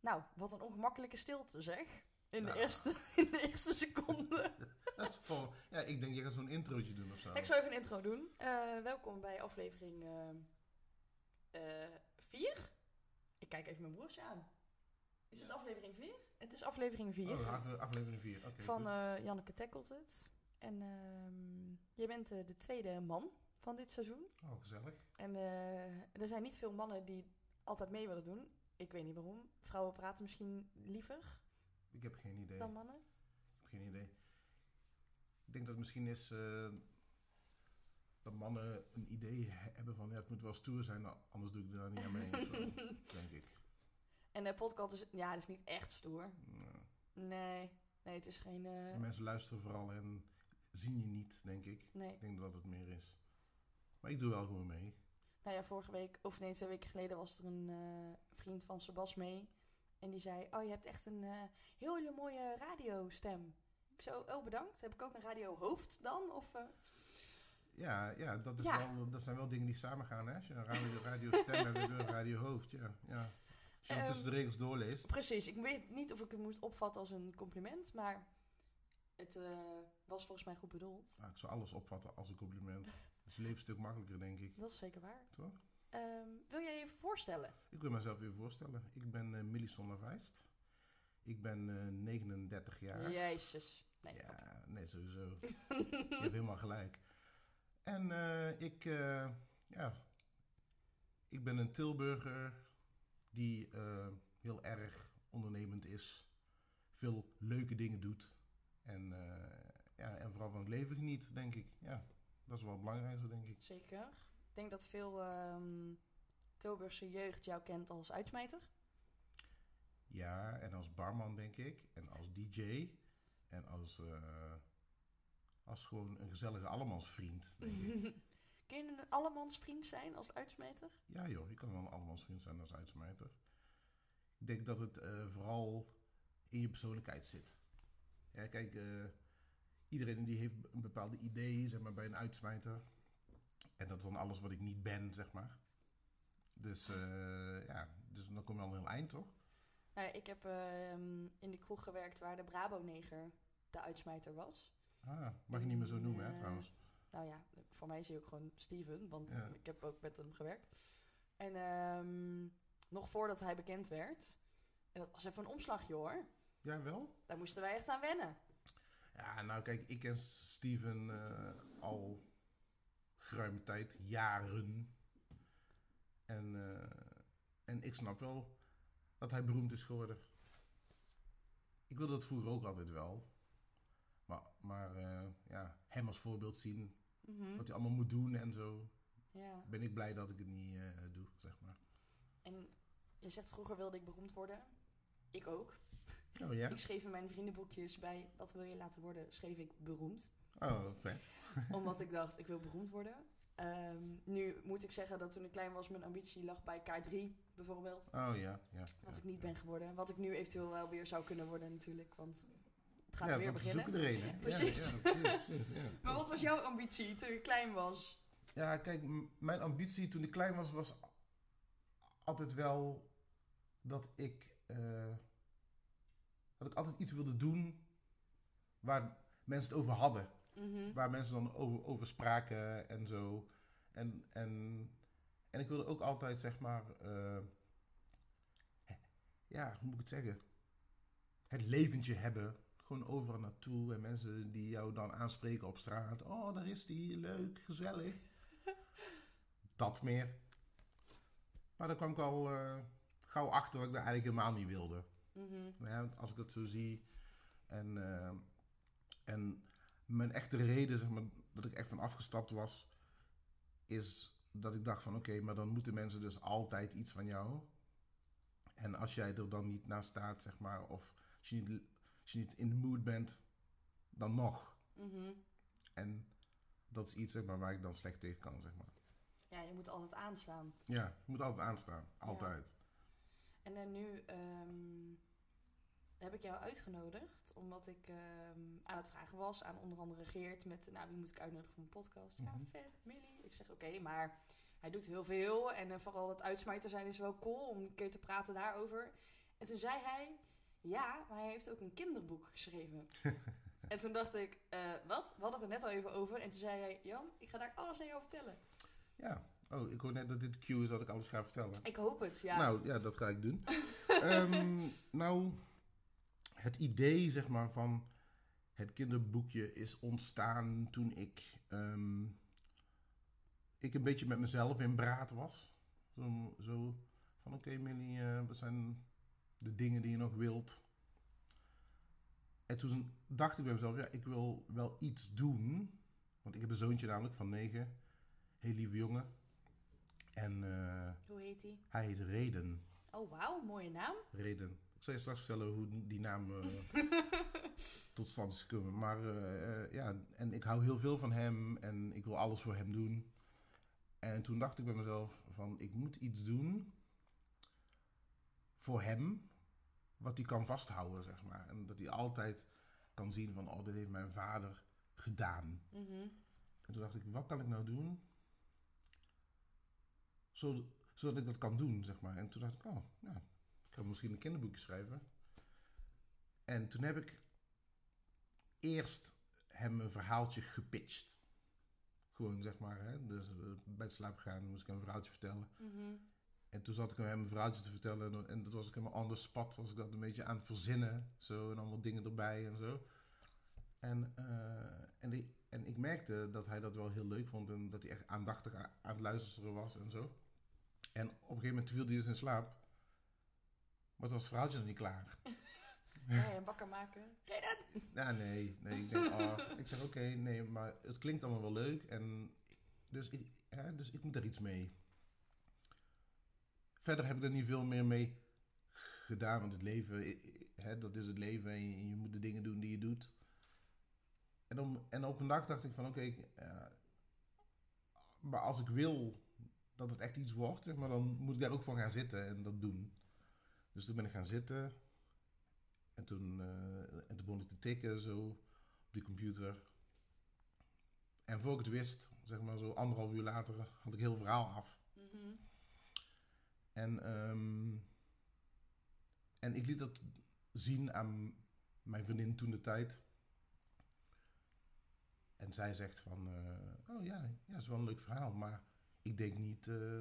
Nou, wat een ongemakkelijke stilte zeg. In de, eerste, in de eerste seconde. Ja, ik denk, je gaat zo'n introotje doen of zo. Ik zal even een intro doen. Eh, welkom bij aflevering 4. ik kijk even mijn broertje aan. Is het aflevering 4? Het is aflevering 4 Oh, afle- aflevering 4. Oké. van eh, Janneke Tackelt het. En ehm jij bent eh, de tweede man van dit seizoen. oh, gezellig. En eh, er zijn niet veel mannen die altijd mee willen doen. Ik weet niet waarom. Vrouwen praten misschien liever Ik heb geen idee. dan mannen. Ik heb geen idee. Ik denk dat het misschien is eh, dat mannen een idee he- hebben van ja, het moet wel stoer zijn, nou, anders doe ik er daar niet aan mee. denk ik. En de podcast is, ja, dat is niet echt stoer. Nee, nee, het is geen. eh, mensen luisteren vooral en zien je niet, denk ik. nee. Ik denk dat het meer is. Maar ik doe wel gewoon mee. Nou ja, vorige week, of nee, twee weken geleden was er een eh, vriend van Sebas mee. En die zei: Oh, je hebt echt een eh, hele mooie radiostem. Ik zo, oh bedankt. Heb ik ook een radiohoofd dan? Of, eh, Ja, ja, dat, is Ja. Wel, dat zijn wel dingen die samen gaan. Hè? Als je een radio, radio stem hebt en een radio hoofd. Ja, ja. Als je Ehm, tussen de regels doorleest. Precies, ik weet niet of ik het moet opvatten als een compliment, maar het was volgens mij goed bedoeld. Nou, ik zou alles opvatten als een compliment. Is het leven een stuk makkelijker, denk ik. Dat is zeker waar. Toch? Ehm, wil jij je even voorstellen? Ik wil mezelf even voorstellen. Ik ben eh Millie. Ik ben eh, 39 jaar. Jezus. Nee, Ja, nee, sowieso. je hebt helemaal gelijk. En eh, ik, ja, ik ben een Tilburger die heel erg ondernemend is. Veel leuke dingen doet. En, ja, en vooral van het leven geniet, denk ik. Ja, dat is wel het belangrijkste, denk ik. zeker. Ik denk dat veel ehm, Tilburgse jeugd jou kent als uitsmijter. Ja, en als barman, denk ik. En als DJ. En als, eh, als gewoon een gezellige allemansvriend, denk ik. Kun je een allemansvriend zijn als uitsmijter? Ja joh, je kan wel een allemansvriend zijn als uitsmijter. Ik denk dat het eh, vooral in je persoonlijkheid zit. Ja, kijk, eh, iedereen die heeft een bepaalde idee, zeg maar, bij een uitsmijter. En dat is dan alles wat ik niet ben, zeg maar. Dus eh, ja, dus dan kom je al een heel eind, toch? Nou, ja, ik heb ehm, in de kroeg gewerkt waar de Brabo-neger de uitsmijter was. Ah, mag je niet meer zo noemen, hè, Eh, trouwens. Nou ja, voor mij is hij ook gewoon Steven, want Ja. ik heb ook met hem gewerkt. En ehm, nog voordat hij bekend werd, en dat was even een omslagje hoor, Ja, wel? daar moesten wij echt aan wennen. Ja, nou kijk, ik ken Steven eh, al geruime tijd, jaren. En, eh, en ik snap wel dat hij beroemd is geworden. Ik wilde dat vroeger ook altijd wel. Maar, maar eh, ja, hem als voorbeeld zien, Mhm. wat hij allemaal moet doen en zo. Ja, Ben ik blij dat ik het niet doe, zeg maar. en je zegt vroeger wilde ik beroemd worden. Ik ook. Oh ja? Ik schreef in mijn vriendenboekjes bij wat wil je laten worden, schreef ik beroemd. Oh, vet. Omdat ik dacht, ik wil beroemd worden. Ehm, nu moet ik zeggen dat toen ik klein was, mijn ambitie lag bij K3 bijvoorbeeld. Oh ja, ja. Wat ja, ik niet ja. ben geworden. Wat ik nu eventueel wel weer zou kunnen worden natuurlijk. Want het gaat ja, weer beginnen. zoeken er een, hè? Precies. Ja, ja, precies, ja. Maar wat was jouw ambitie toen je klein was? Ja, kijk, mijn ambitie toen ik klein was, was altijd wel dat ik, eh, dat ik altijd iets wilde doen waar mensen het over hadden. Mhm. Waar mensen dan over, over spraken en zo. En, en, en ik wilde ook altijd, zeg maar, eh, ja, hoe moet ik het zeggen? Het leventje hebben. Gewoon overal naartoe. En mensen die jou dan aanspreken op straat. Oh, daar is die, leuk, gezellig. Dat meer. Maar daar kwam ik al eh, gauw achter dat ik dat eigenlijk helemaal niet wilde. Maar ja, als ik het zo zie. En, eh, en mijn echte reden, zeg maar, dat ik echt van afgestapt was, is dat ik dacht van oké, maar dan moeten mensen dus altijd iets van jou. En als jij er dan niet naast staat, zeg maar, of als je niet, als je niet in de mood bent, dan nog. Mhm. En dat is iets zeg maar, waar ik dan slecht tegen kan, zeg maar. Ja, je moet altijd aanstaan. Ja, je moet altijd aanstaan. Altijd. En dan nu ehm, heb ik jou uitgenodigd, omdat ik ehm, aan het vragen was aan onder andere Geert met, nou, wie moet ik uitnodigen voor mijn podcast? Ja, Mhm. vet, Millie. Ik zeg, oké, maar hij doet heel veel en eh, vooral het uitsmijter zijn is wel cool om een keer te praten daarover. En toen zei hij, ja, maar hij heeft ook een kinderboek geschreven. en toen dacht ik, eh, wat? We hadden het er net al even over. En toen zei hij, Jan, ik ga daar alles aan jou vertellen. Ja. Oh, ik hoor net dat dit de cue is dat ik alles ga vertellen. Ik hoop het, ja. Nou, ja, dat ga ik doen. Ehm, nou, het idee, zeg maar, van het kinderboekje is ontstaan toen ik, ehm, ik een beetje met mezelf in braad was. Zo, zo van, oké Millie, eh, wat zijn de dingen die je nog wilt? En toen dacht ik bij mezelf, ja, ik wil wel iets doen. Want ik heb een zoontje namelijk van negen. Heel lieve jongen. En eh, Hoe heet hij? hij heet Reden. Oh, wauw, mooie naam. Reden. Ik zal je straks vertellen hoe die naam eh, tot stand is gekomen. Maar eh, ja, en ik hou heel veel van hem en ik wil alles voor hem doen. En toen dacht ik bij mezelf van, ik moet iets doen voor hem, wat hij kan vasthouden, zeg maar. En dat hij altijd kan zien van, oh, dit heeft mijn vader gedaan. Mhm. En toen dacht ik, wat kan ik nou doen? Zodat, zodat ik dat kan doen, zeg maar. En toen dacht ik, oh, nou, ik ga misschien een kinderboekje schrijven. En toen heb ik eerst hem een verhaaltje gepitcht. Gewoon, zeg maar, hè. Dus eh, bij het slapen gaan moest ik hem een verhaaltje vertellen. Mhm. En toen zat ik hem een verhaaltje te vertellen. En, en dat was ik helemaal anders spat. Was ik dat een beetje aan het verzinnen. Zo, en allemaal dingen erbij en zo. En, eh, en, ik, en ik merkte dat hij dat wel heel leuk vond. En dat hij echt aandachtig a- aan het luisteren was en zo. En op een gegeven moment viel hij dus in slaap. Maar toen was het verhaaltje nog niet klaar. Ja, hem wakker maken. Reden! Ja, nee, nee. Ik, denk, oh, ik zeg, oké, nee, maar het klinkt allemaal wel leuk. En dus, ik, hè, dus ik moet daar iets mee. Verder heb ik er niet veel meer mee gedaan. Want het leven, hè, dat is het leven. En je, moet de dingen doen die je doet. En, om, en op een dag dacht ik van, oké, eh, maar als ik wil dat het echt iets wordt, zeg maar, dan moet ik daar ook voor gaan zitten en dat doen. Dus toen ben ik gaan zitten. En toen, eh, en toen begon ik te tikken zo op die computer. En voor ik het wist, zeg maar zo anderhalf uur later, had ik heel verhaal af. Mhm. En, ehm, en ik liet dat zien aan mijn vriendin toen de tijd. En zij zegt van, eh, oh ja, ja, dat is wel een leuk verhaal, maar ik denk niet eh,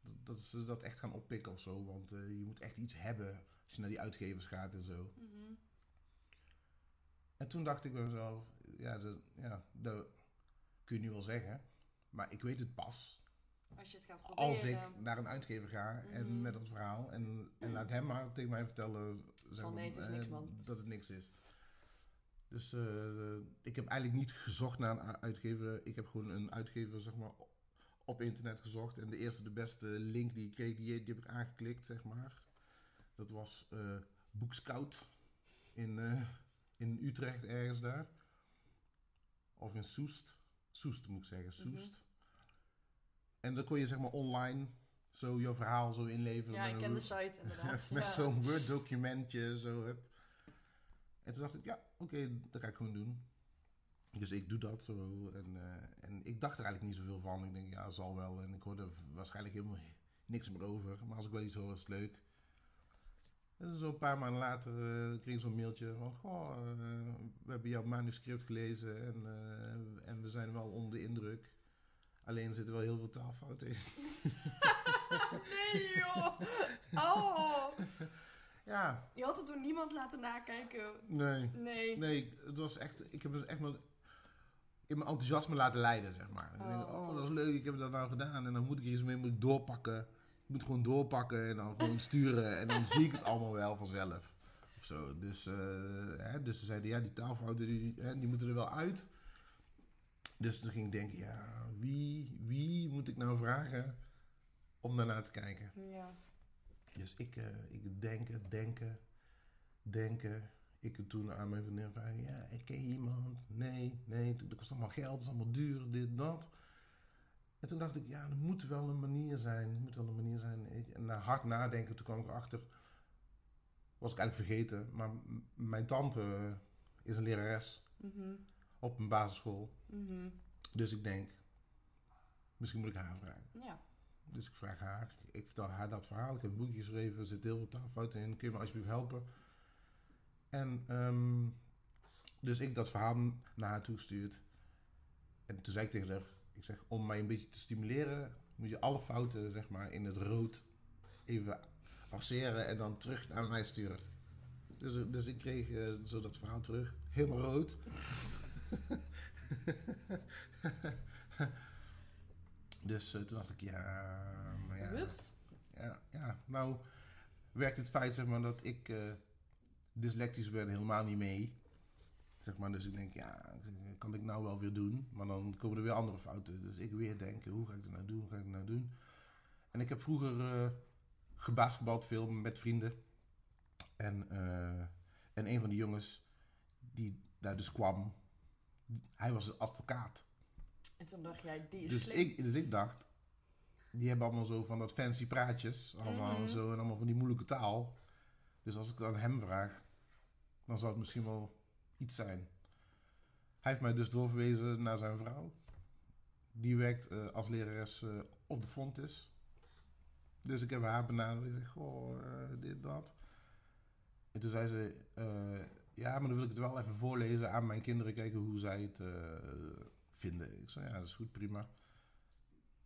dat, dat ze dat echt gaan oppikken of zo. Want eh, je moet echt iets hebben als je naar die uitgevers gaat en zo. Mhm. En toen dacht ik bij mezelf, ja, dat, ja, dat kun je nu wel zeggen. Maar ik weet het pas Als je het gaat proberen. als ik naar een uitgever ga en Mhm. met dat verhaal. En, en laat hem maar tegen mij vertellen zeg Van, maar, nee, het is eh, niks, man. dat het niks is. Dus ik heb eigenlijk niet gezocht naar een uitgever. Ik heb gewoon een uitgever zeg maar, op internet gezocht. En de eerste, de beste link die ik kreeg, die, die heb ik aangeklikt, zeg maar. Dat was eh Boekscout in, eh, in Utrecht ergens daar. Of in Soest. Soest moet ik zeggen, Soest. En dan kon je zeg maar online zo je verhaal zo inleveren. Ja, ik ken de site inderdaad. met ja. zo'n Word documentje zo heb. En toen dacht ik, ja, oké, dat ga ik gewoon doen. Dus ik doe dat zo. En, eh, en ik dacht er eigenlijk niet zoveel van. Ik denk, ja, zal wel. En ik hoorde waarschijnlijk helemaal niks meer over. Maar als ik wel iets hoor, is het leuk. En zo een paar maanden later eh, kreeg ik zo'n mailtje van... Goh, eh, we hebben jouw manuscript gelezen en, en we zijn wel onder de indruk. Alleen er zitten wel heel veel taalfouten in. nee joh! Oh! Ja, Je had het door niemand laten nakijken. nee. Nee. Nee, het was echt. Ik heb het echt in mijn enthousiasme laten leiden, zeg maar. ik Oh, denk, wat oh, dat is leuk, ik heb dat nou gedaan. En dan moet ik er iets mee moet ik doorpakken. Ik moet gewoon doorpakken en dan gewoon sturen. En dan zie ik het allemaal wel vanzelf. Of zo. Dus, eh, hè, dus ze zeiden, ja, die taalfouten, die, hè, die moeten er wel uit. Dus toen ging ik denken, ja, wie, wie moet ik nou vragen om daarnaar te kijken? Ja. Dus ik, eh, ik denken, denken, denken. Ik toen aan mijn vriendin van, ja, ik ken iemand. Nee, nee, dat kost allemaal geld, het is allemaal duur, dit, dat. En toen dacht ik, ja, er moet wel een manier zijn. Er moet wel een manier zijn. En na hard nadenken, toen kwam ik erachter, was ik eigenlijk vergeten. Maar mijn tante is een lerares Mhm. op een basisschool. Mhm. Dus ik denk, misschien moet ik haar vragen. Ja. Dus ik vraag haar, ik vertel haar dat verhaal. Ik heb een boekje geschreven, er zitten heel veel taalfouten in. Kun je me alsjeblieft helpen? En ehm, dus ik dat verhaal naar haar toestuurd. En toen zei ik tegen haar, ik zeg, om mij een beetje te stimuleren, moet je alle fouten zeg maar in het rood even passeren en dan terug naar mij sturen. Dus, dus ik kreeg eh, zo dat verhaal terug, helemaal rood. dus eh, toen dacht ik, ja, maar ja. Ja, ja, nou werkt het feit zeg maar, dat ik eh, dyslectisch ben helemaal niet mee. Zeg maar, dus ik denk, ja, kan ik nou wel weer doen? Maar dan komen er weer andere fouten. Dus ik weer denken, hoe ga ik dat nou doen? Hoe ga ik dat nou doen? En ik heb vroeger eh gebasketbald veel met vrienden. En, eh, en een van die jongens die daar dus kwam, hij was een advocaat. En toen dacht jij, die is Dus slim. ik, dus ik dacht, die hebben allemaal zo van dat fancy praatjes. Allemaal Mhm. zo en allemaal van die moeilijke taal. Dus als ik dan hem vraag, dan zou het misschien wel iets zijn. Hij heeft mij dus doorverwezen naar zijn vrouw. Die werkt eh, als lerares eh, op de Fontis. Dus ik heb haar benaderd. Ik zeg, goh, eh, dit, dat. En toen zei ze, ja, maar dan wil ik het wel even voorlezen aan mijn kinderen. Kijken hoe zij het vinden. Ik zei, ja, dat is goed, prima.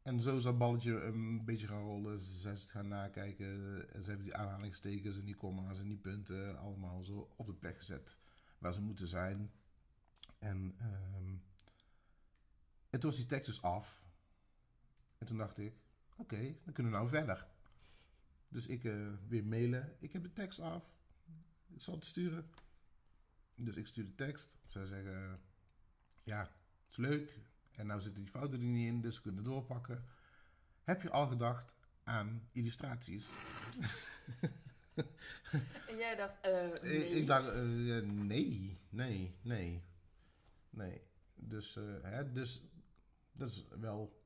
En zo is dat balletje een beetje gaan rollen. Ze het gaan nakijken. En ze hebben die aanhalingstekens en die komma's en die punten allemaal zo op de plek gezet. Waar ze moeten zijn. En, en toen was die tekst dus af. En toen dacht ik, oké, dan kunnen we nou verder. Dus ik eh, weer mailen. Ik heb de tekst af. Ik zal het sturen. Dus ik stuur de tekst. Zij zeggen, ja, is leuk. En nou zitten die fouten er niet in, dus we kunnen doorpakken. Heb je al gedacht aan illustraties? En jij dacht, eh, Ik, nee. ik dacht, eh, nee, nee, nee, nee. Dus, eh, hè, dus dat is wel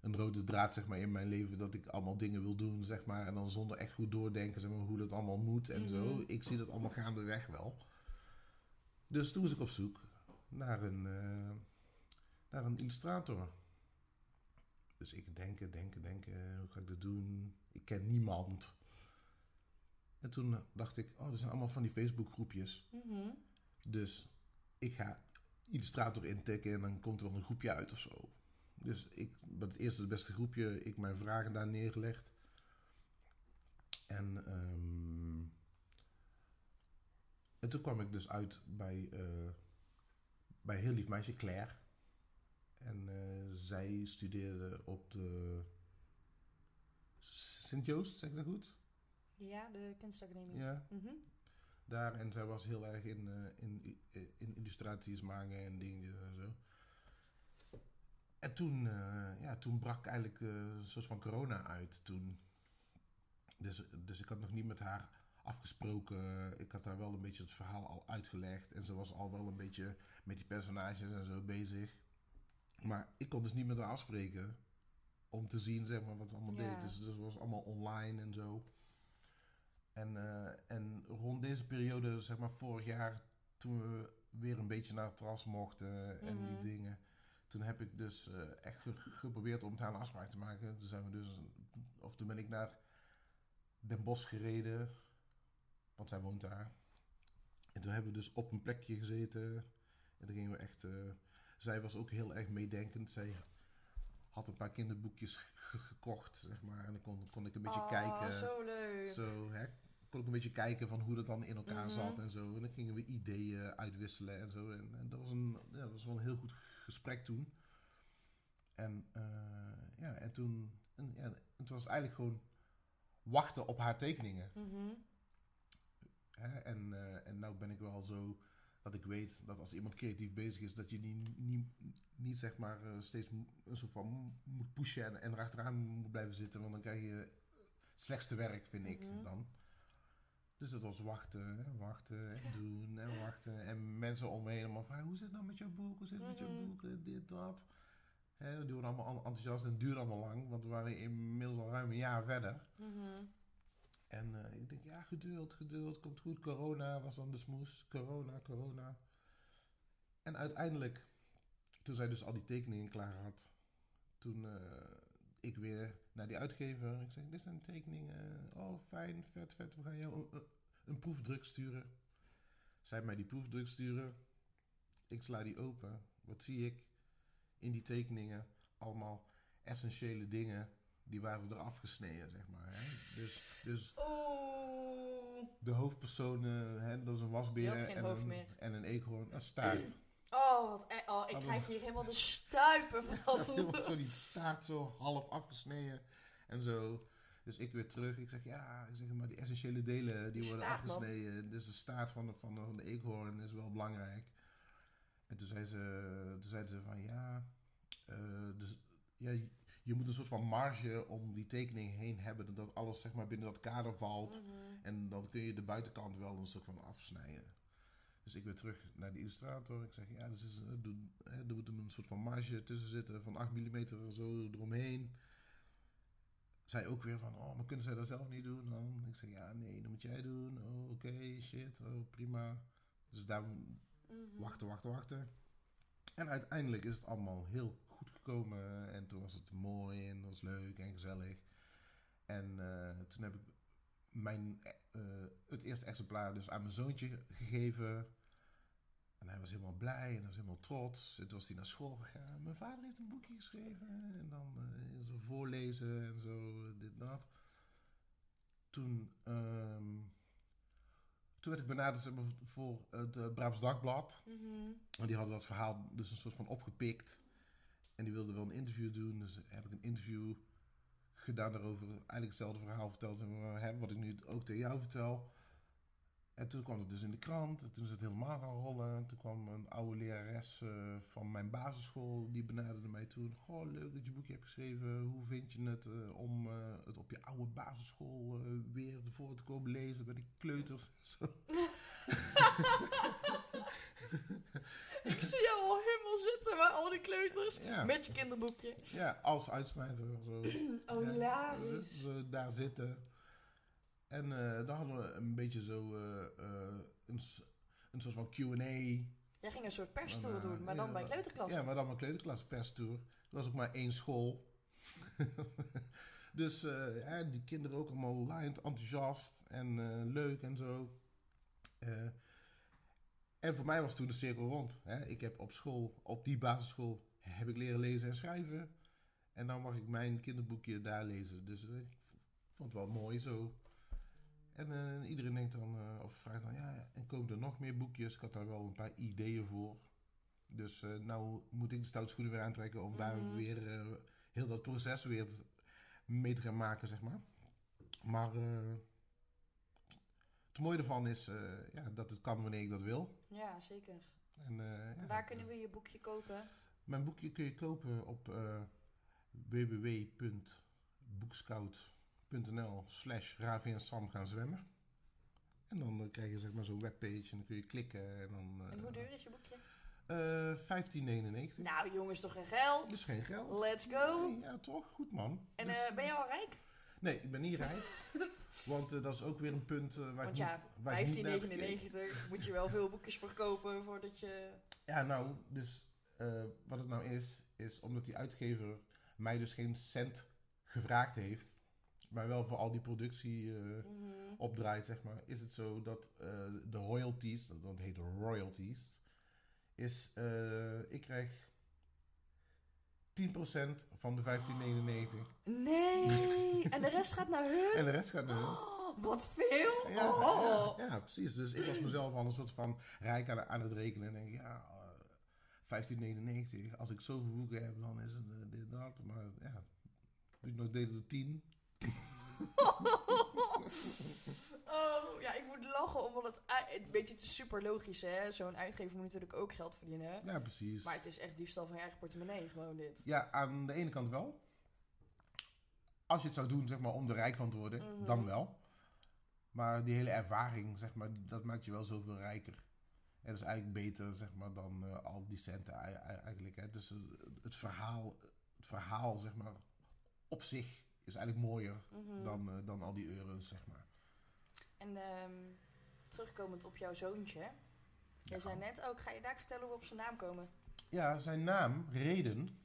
een rode draad zeg maar, in mijn leven. Dat ik allemaal dingen wil doen, zeg maar. En dan zonder echt goed doordenken zeg maar, hoe dat allemaal moet en zo. Mhm. Ik zie dat allemaal gaandeweg wel. Dus toen was ik op zoek naar een, naar een illustrator. Dus ik denken, denken, denken. Hoe ga ik dat doen? Ik ken niemand. En toen dacht ik, oh, er zijn allemaal van die Facebook groepjes. Mhm. Dus ik ga illustrator intikken en dan komt er wel een groepje uit of zo. Dus ik ben het eerste het beste groepje, ik mijn vragen daar neergelegd. En, ehm, en toen kwam ik dus uit bij, eh bij een heel lief meisje, Claire. En eh, zij studeerde op de Sint-Joost, zeg ik dat goed? Ja, de kunstacademie. Ja. Mhm. daar. En zij was heel erg in, eh, in, in illustraties maken en dingen en zo. En toen, eh, ja, toen brak eigenlijk eh, een soort van corona uit toen. Dus, dus ik had nog niet met haar afgesproken. Ik had haar wel een beetje het verhaal al uitgelegd. En ze was al wel een beetje met die personages en zo bezig. Maar ik kon dus niet met haar afspreken. Om te zien zeg maar, wat ze allemaal Ja. deed. Dus, dus het was allemaal online en zo. En, eh, en rond deze periode, zeg maar vorig jaar, toen we weer een beetje naar het terras mochten en die Mhm. dingen. Toen heb ik dus eh, echt ge- geprobeerd om met haar een afspraak te maken. Toen zijn we dus, of toen ben ik naar Den Bosch gereden, want zij woont daar. En toen hebben we dus op een plekje gezeten. En dan gingen we echt, eh, zij was ook heel erg meedenkend. Zij had een paar kinderboekjes ge- gekocht, zeg maar. En dan kon, kon ik een beetje Oh, kijken. zo leuk. Zo, hè, kon ik een beetje kijken van hoe dat dan in elkaar Mhm. zat en zo. En dan gingen we ideeën uitwisselen en zo. En, en dat, was een, ja, dat was wel een heel goed gesprek toen. En, eh, ja, en, toen, en, ja, en toen was het eigenlijk gewoon wachten op haar tekeningen. Mhm. Hè? En, eh, en nou ben ik wel zo dat ik weet dat als iemand creatief bezig is, dat je die niet, niet zeg maar eh, steeds een soort van mo- moet pushen en, en erachteraan moet blijven zitten, want dan krijg je het slechtste werk, vind ik Mhm. dan. Dus het was wachten, hè, wachten en doen en wachten. En mensen om me heen allemaal van, hoe zit het nou met jouw boek? Hoe zit het met jouw Mhm. boek? Eh, Dit, dat. Hè, die worden allemaal enthousiast en het duurde allemaal lang, want we waren inmiddels al ruim een jaar verder. Mhm. En eh, ik denk, ja, geduld, geduld, komt goed. Corona was dan de smoes. Corona, corona. En uiteindelijk, toen zij dus al die tekeningen klaar had, toen, eh, ik weer naar die uitgever. Ik zeg, dit zijn tekeningen. Oh, fijn, vet, vet. We gaan jou een, een proefdruk sturen. Zij mij die proefdruk sturen. Ik sla die open. Wat zie ik? In die tekeningen allemaal essentiële dingen. Die waren eraf gesneden, zeg maar. Hè? Dus, dus Oeh. de hoofdpersonen, hè, dat is een wasbeer en, een, en een eekhoorn. Een staart. Oh, wat e- oh, ik krijg hier helemaal de stuipen van. Helemaal zo die staart zo half afgesneden en zo. Dus ik weer terug. Ik zeg, ja, ik zeg, maar die essentiële delen die worden man. afgesneden. Dus de staart van de, van, de, van de eekhoorn is wel belangrijk. En toen zei ze, toen zeiden ze van, ja, eh, dus, ja, je- moet een soort van marge om die tekening heen hebben. Dat alles zeg maar binnen dat kader valt. Mhm. En dan kun je de buitenkant wel een soort van afsnijden. Dus ik weer terug naar de illustrator. Ik zeg, ja, dus is, eh, doe, hè, er moet een soort van marge tussen zitten van 8 mm zo eromheen. Zij ook weer van, oh, maar kunnen zij dat zelf niet doen dan? Ik zeg, ja, nee, dat moet jij doen. Oh, oké, shit, oh, prima. Dus daar Mhm. wachten, wachten, wachten. En uiteindelijk is het allemaal heel goed gekomen. En toen was het mooi en was leuk en gezellig. En eh, toen heb ik mijn, eh, het eerste exemplaar dus aan mijn zoontje gegeven. En hij was helemaal blij en hij was helemaal trots. En toen was hij naar school gegaan. Mijn vader heeft een boekje geschreven. En dan eh, zo voorlezen en zo, dit, dat. Toen, ehm, toen werd ik benaderd voor het Brabants Dagblad. Mhm. Want die hadden dat verhaal dus een soort van opgepikt. En die wilden wel een interview doen. Dus heb ik een interview gedaan daarover. Eigenlijk hetzelfde verhaal verteld. wat ik nu ook tegen jou vertel. En toen kwam het dus in de krant. En toen is het helemaal gaan rollen. En toen kwam een oude lerares eh, van mijn basisschool. Die benaderde mij toen. Goh, leuk dat je boekje hebt geschreven. Hoe vind je het eh, om eh, het op je oude basisschool weer voor te komen lezen bij de kleuters? Zo. Ik zie jou al helemaal zitten bij al die kleuters. Ja. Met je kinderboekje. Ja, als uitsmijter. Zo. Oh, Ja, daar zitten. En eh dan hadden we een beetje zo eh, eh, een, een soort van Q&A. Jij ging een soort perstour doen, maar ja, dan bij kleuterklassen. Ja, maar dan mijn kleuterklas perstour. Er was ook maar één school. dus ja, die kinderen ook allemaal laaiend enthousiast en leuk en zo. Eh, en voor mij was toen de cirkel rond. Hè. Ik heb op school, op die basisschool, heb ik leren lezen en schrijven. En dan mag ik mijn kinderboekje daar lezen. Dus eh, ik vond het wel mooi zo. En eh, iedereen denkt dan, of vraagt dan, ja, en komen er nog meer boekjes? Ik had daar wel een paar ideeën voor. Dus eh, nou moet ik de stoutschoenen weer aantrekken om daar Mhm. weer heel dat proces weer mee te gaan maken, zeg maar. Maar het mooie ervan is eh, ja, dat het kan wanneer ik dat wil. Ja, zeker. En, eh, Waar kunnen we je boekje kopen? Mijn boekje kun je kopen op eh www.boekscout.nl slash Ravi en Sam gaan zwemmen. En dan eh, krijg je zeg maar zo'n webpage en dan kun je klikken en dan... eh, En hoe duur is je boekje? eh 15,99. Nou, jongens, toch geen geld? Is geen geld. Let's go. Nee, ja, toch? Goed, man. En Dus, eh, ben je al rijk? Nee, ik ben niet rijk. want eh, dat is ook weer een punt eh, waar Want ik ja, niet, waar ik niet naar heb gekeken. 15,99 moet je wel veel boekjes verkopen voordat je... Ja, nou, dus eh, wat het nou is, is omdat die uitgever mij dus geen cent gevraagd heeft, maar wel voor al die productie Mhm. opdraait, zeg maar, is het zo dat de royalties, dat, heet royalties, is eh, ik krijg 10% van de 1599 Nee! En de rest gaat naar hun? en de rest gaat naar hun. Oh, wat veel! Ja, oh. ja, ja, precies. Dus ik was mezelf al een soort van rijk aan, aan het rekenen. En denk, ja, eh, 1599. Als ik zoveel boeken heb, dan is het eh, dit, dat. Maar ja, ik nog delen door 10. Oh, ja, ik moet lachen omdat het... Een beetje, het is super logisch, hè. Zo'n uitgever moet natuurlijk ook geld verdienen. Ja, precies. Maar het is echt diefstal van je eigen portemonnee, gewoon dit. Ja, aan de ene kant wel. Als je het zou doen, zeg maar, om er rijk van te worden, Mhm. dan wel. Maar die hele ervaring, zeg maar, dat maakt je wel zoveel rijker. En dat is eigenlijk beter, zeg maar, dan eh, al die centen ei- ei- eigenlijk. Hè. Dus het verhaal, het verhaal, zeg maar, op zich is eigenlijk mooier Mhm. dan, eh, dan al die euro's, zeg maar. En ehm, terugkomend op jouw zoontje. Jij Ja. zei net ook, ga je daar vertellen hoe we op zijn naam komen? Ja, zijn naam, Reden,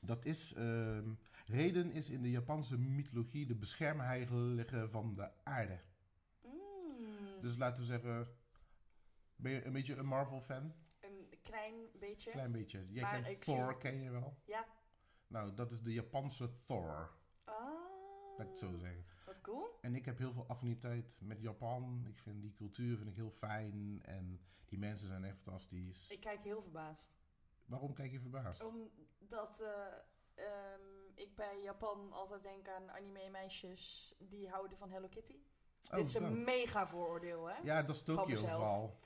dat is ehm, Reden is in de Japanse mythologie de beschermheilige van de aarde. Mm, Dus laten we zeggen, ben je een beetje een Marvel-fan? Een klein beetje. Klein beetje. Jij Maar kent Thor, zie- ken je wel? Ja. Nou, dat is de Japanse Thor, Oh, laat ik het zo zeggen. wat cool. En ik heb heel veel affiniteit met Japan. Ik vind die cultuur vind ik heel fijn en die mensen zijn echt fantastisch. Ik kijk heel verbaasd. Waarom kijk je verbaasd? Omdat ehm, ik bij Japan altijd denk aan anime-meisjes die houden van Hello Kitty. Oh, Dit is een dat. mega vooroordeel, hè? Ja, dat is mezelf. vooral.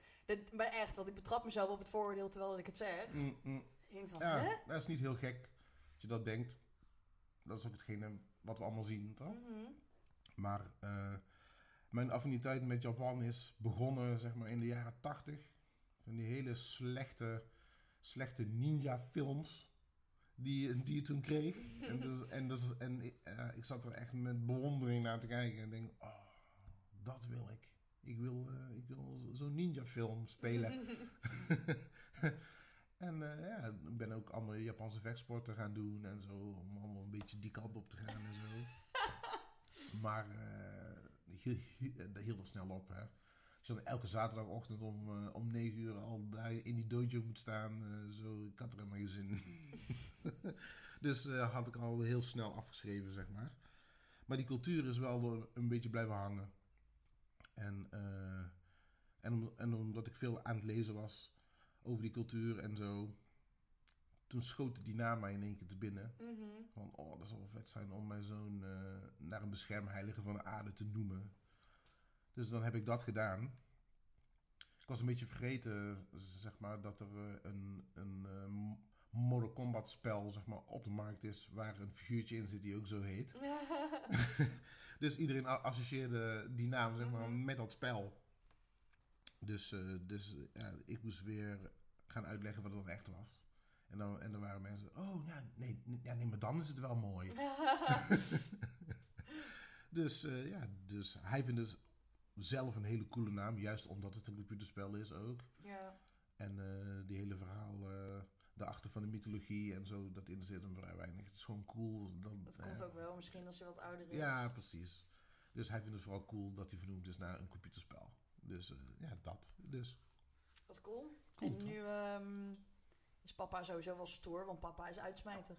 Maar echt, want ik betrap mezelf op het vooroordeel terwijl ik het zeg. Mm, mm. Van, Ja, hè? dat is niet heel gek als je dat denkt. Dat is ook hetgene wat we allemaal zien, toch? Mhm. Maar eh, mijn affiniteit met Japan is begonnen zeg maar in de jaren tachtig. Van die hele slechte, slechte ninja films die, die je toen kreeg. en dus, en, dus, en ik, eh, ik zat er echt met bewondering naar te kijken. En denk, oh, dat wil ik. Ik wil, eh, ik wil zo- zo'n ninja film spelen. en eh, ja, ik ben ook andere Japanse vechtsporten gaan doen en zo. Om allemaal een beetje die kant op te gaan en zo. maar eh heel, heel- dat hield snel op. Hè. Als je dan elke zaterdagochtend om, eh, om 9 uur al daar in die dojo moet staan. eh, zo, ik had er helemaal geen zin in. dus eh, had ik al heel snel afgeschreven, zeg maar. Maar die cultuur is wel een- een beetje blijven hangen. En, eh, en, om, en omdat ik veel aan het lezen was over die cultuur en zo. Toen schoot die naam mij in één keer te binnen. Mhm. Van, oh, dat zou wel vet zijn om mijn zoon eh, naar een beschermheilige van de aarde te noemen. Dus dan heb ik dat gedaan. Ik was een beetje vergeten, zeg maar, dat er eh, een, een eh, Mortal Kombat spel zeg maar, op de markt is waar een figuurtje in zit die ook zo heet. Dus iedereen associeerde die naam zeg maar, Mhm. met dat spel. Dus, eh, dus eh, ja, ik moest weer gaan uitleggen wat het echt was. En dan, en dan waren mensen, oh, nou, nee, nee, ja, nee, maar dan is het wel mooi. Dus eh, ja, dus hij vindt het zelf een hele coole naam, juist omdat het een computerspel is ook. ja. En die hele verhaal eh daarachter van de mythologie en zo, dat interesseert hem vrij weinig. Het is gewoon cool. Dat, Dat komt ook wel, misschien als je wat ouder is. Ja, precies. Dus hij vindt het vooral cool dat hij vernoemd is naar een computerspel. Dus eh, ja, dat. Dus Wat cool. cool. en nu ehm, is papa sowieso wel stoer, want papa is uitsmijter.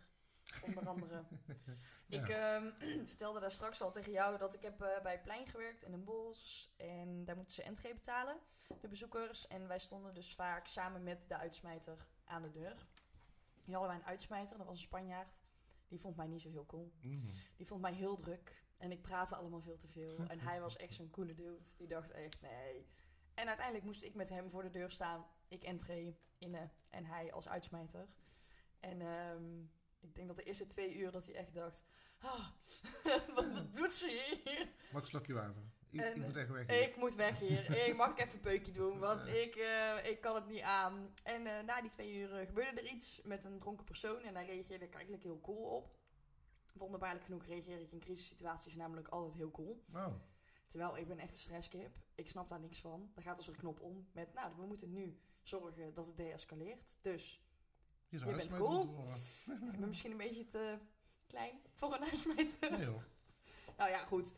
Onder andere. Ik ehm, vertelde daar straks al tegen jou dat ik heb eh, bij plein gewerkt in een bos. En daar moeten ze entree betalen, de bezoekers. En wij stonden dus vaak samen met de uitsmijter aan de deur. Die hadden wij een uitsmijter, dat was een Spanjaard. Die vond mij niet zo heel cool. Mhm. Die vond mij heel druk. En ik praatte allemaal veel te veel. En hij was echt zo'n coole dude. Die dacht echt, nee. En uiteindelijk moest ik met hem voor de deur staan. Ik entree, Inne en hij als uitsmijter. En ehm, ik denk dat de eerste twee uur dat hij echt dacht... Ah, wat doet ze hier? Een slokje water? Ik, En, ik moet echt weg. hier. Ik moet weg hier. Ik mag ik even een peukje doen, want ik, eh, ik kan het niet aan. En eh, na die twee uur eh, gebeurde er iets met een dronken persoon. En daar reageerde ik eigenlijk heel cool op. Wonderbaarlijk genoeg reageer ik in crisissituaties namelijk altijd heel cool. Oh, Terwijl ik ben echt een stresskip. Ik snap daar niks van. Daar gaat dus een knop om met, nou, we moeten nu zorgen dat het deescaleert. Dus je bent cool. ik ben misschien een beetje te klein voor een uitsmijter. Nee. Nou ja, goed.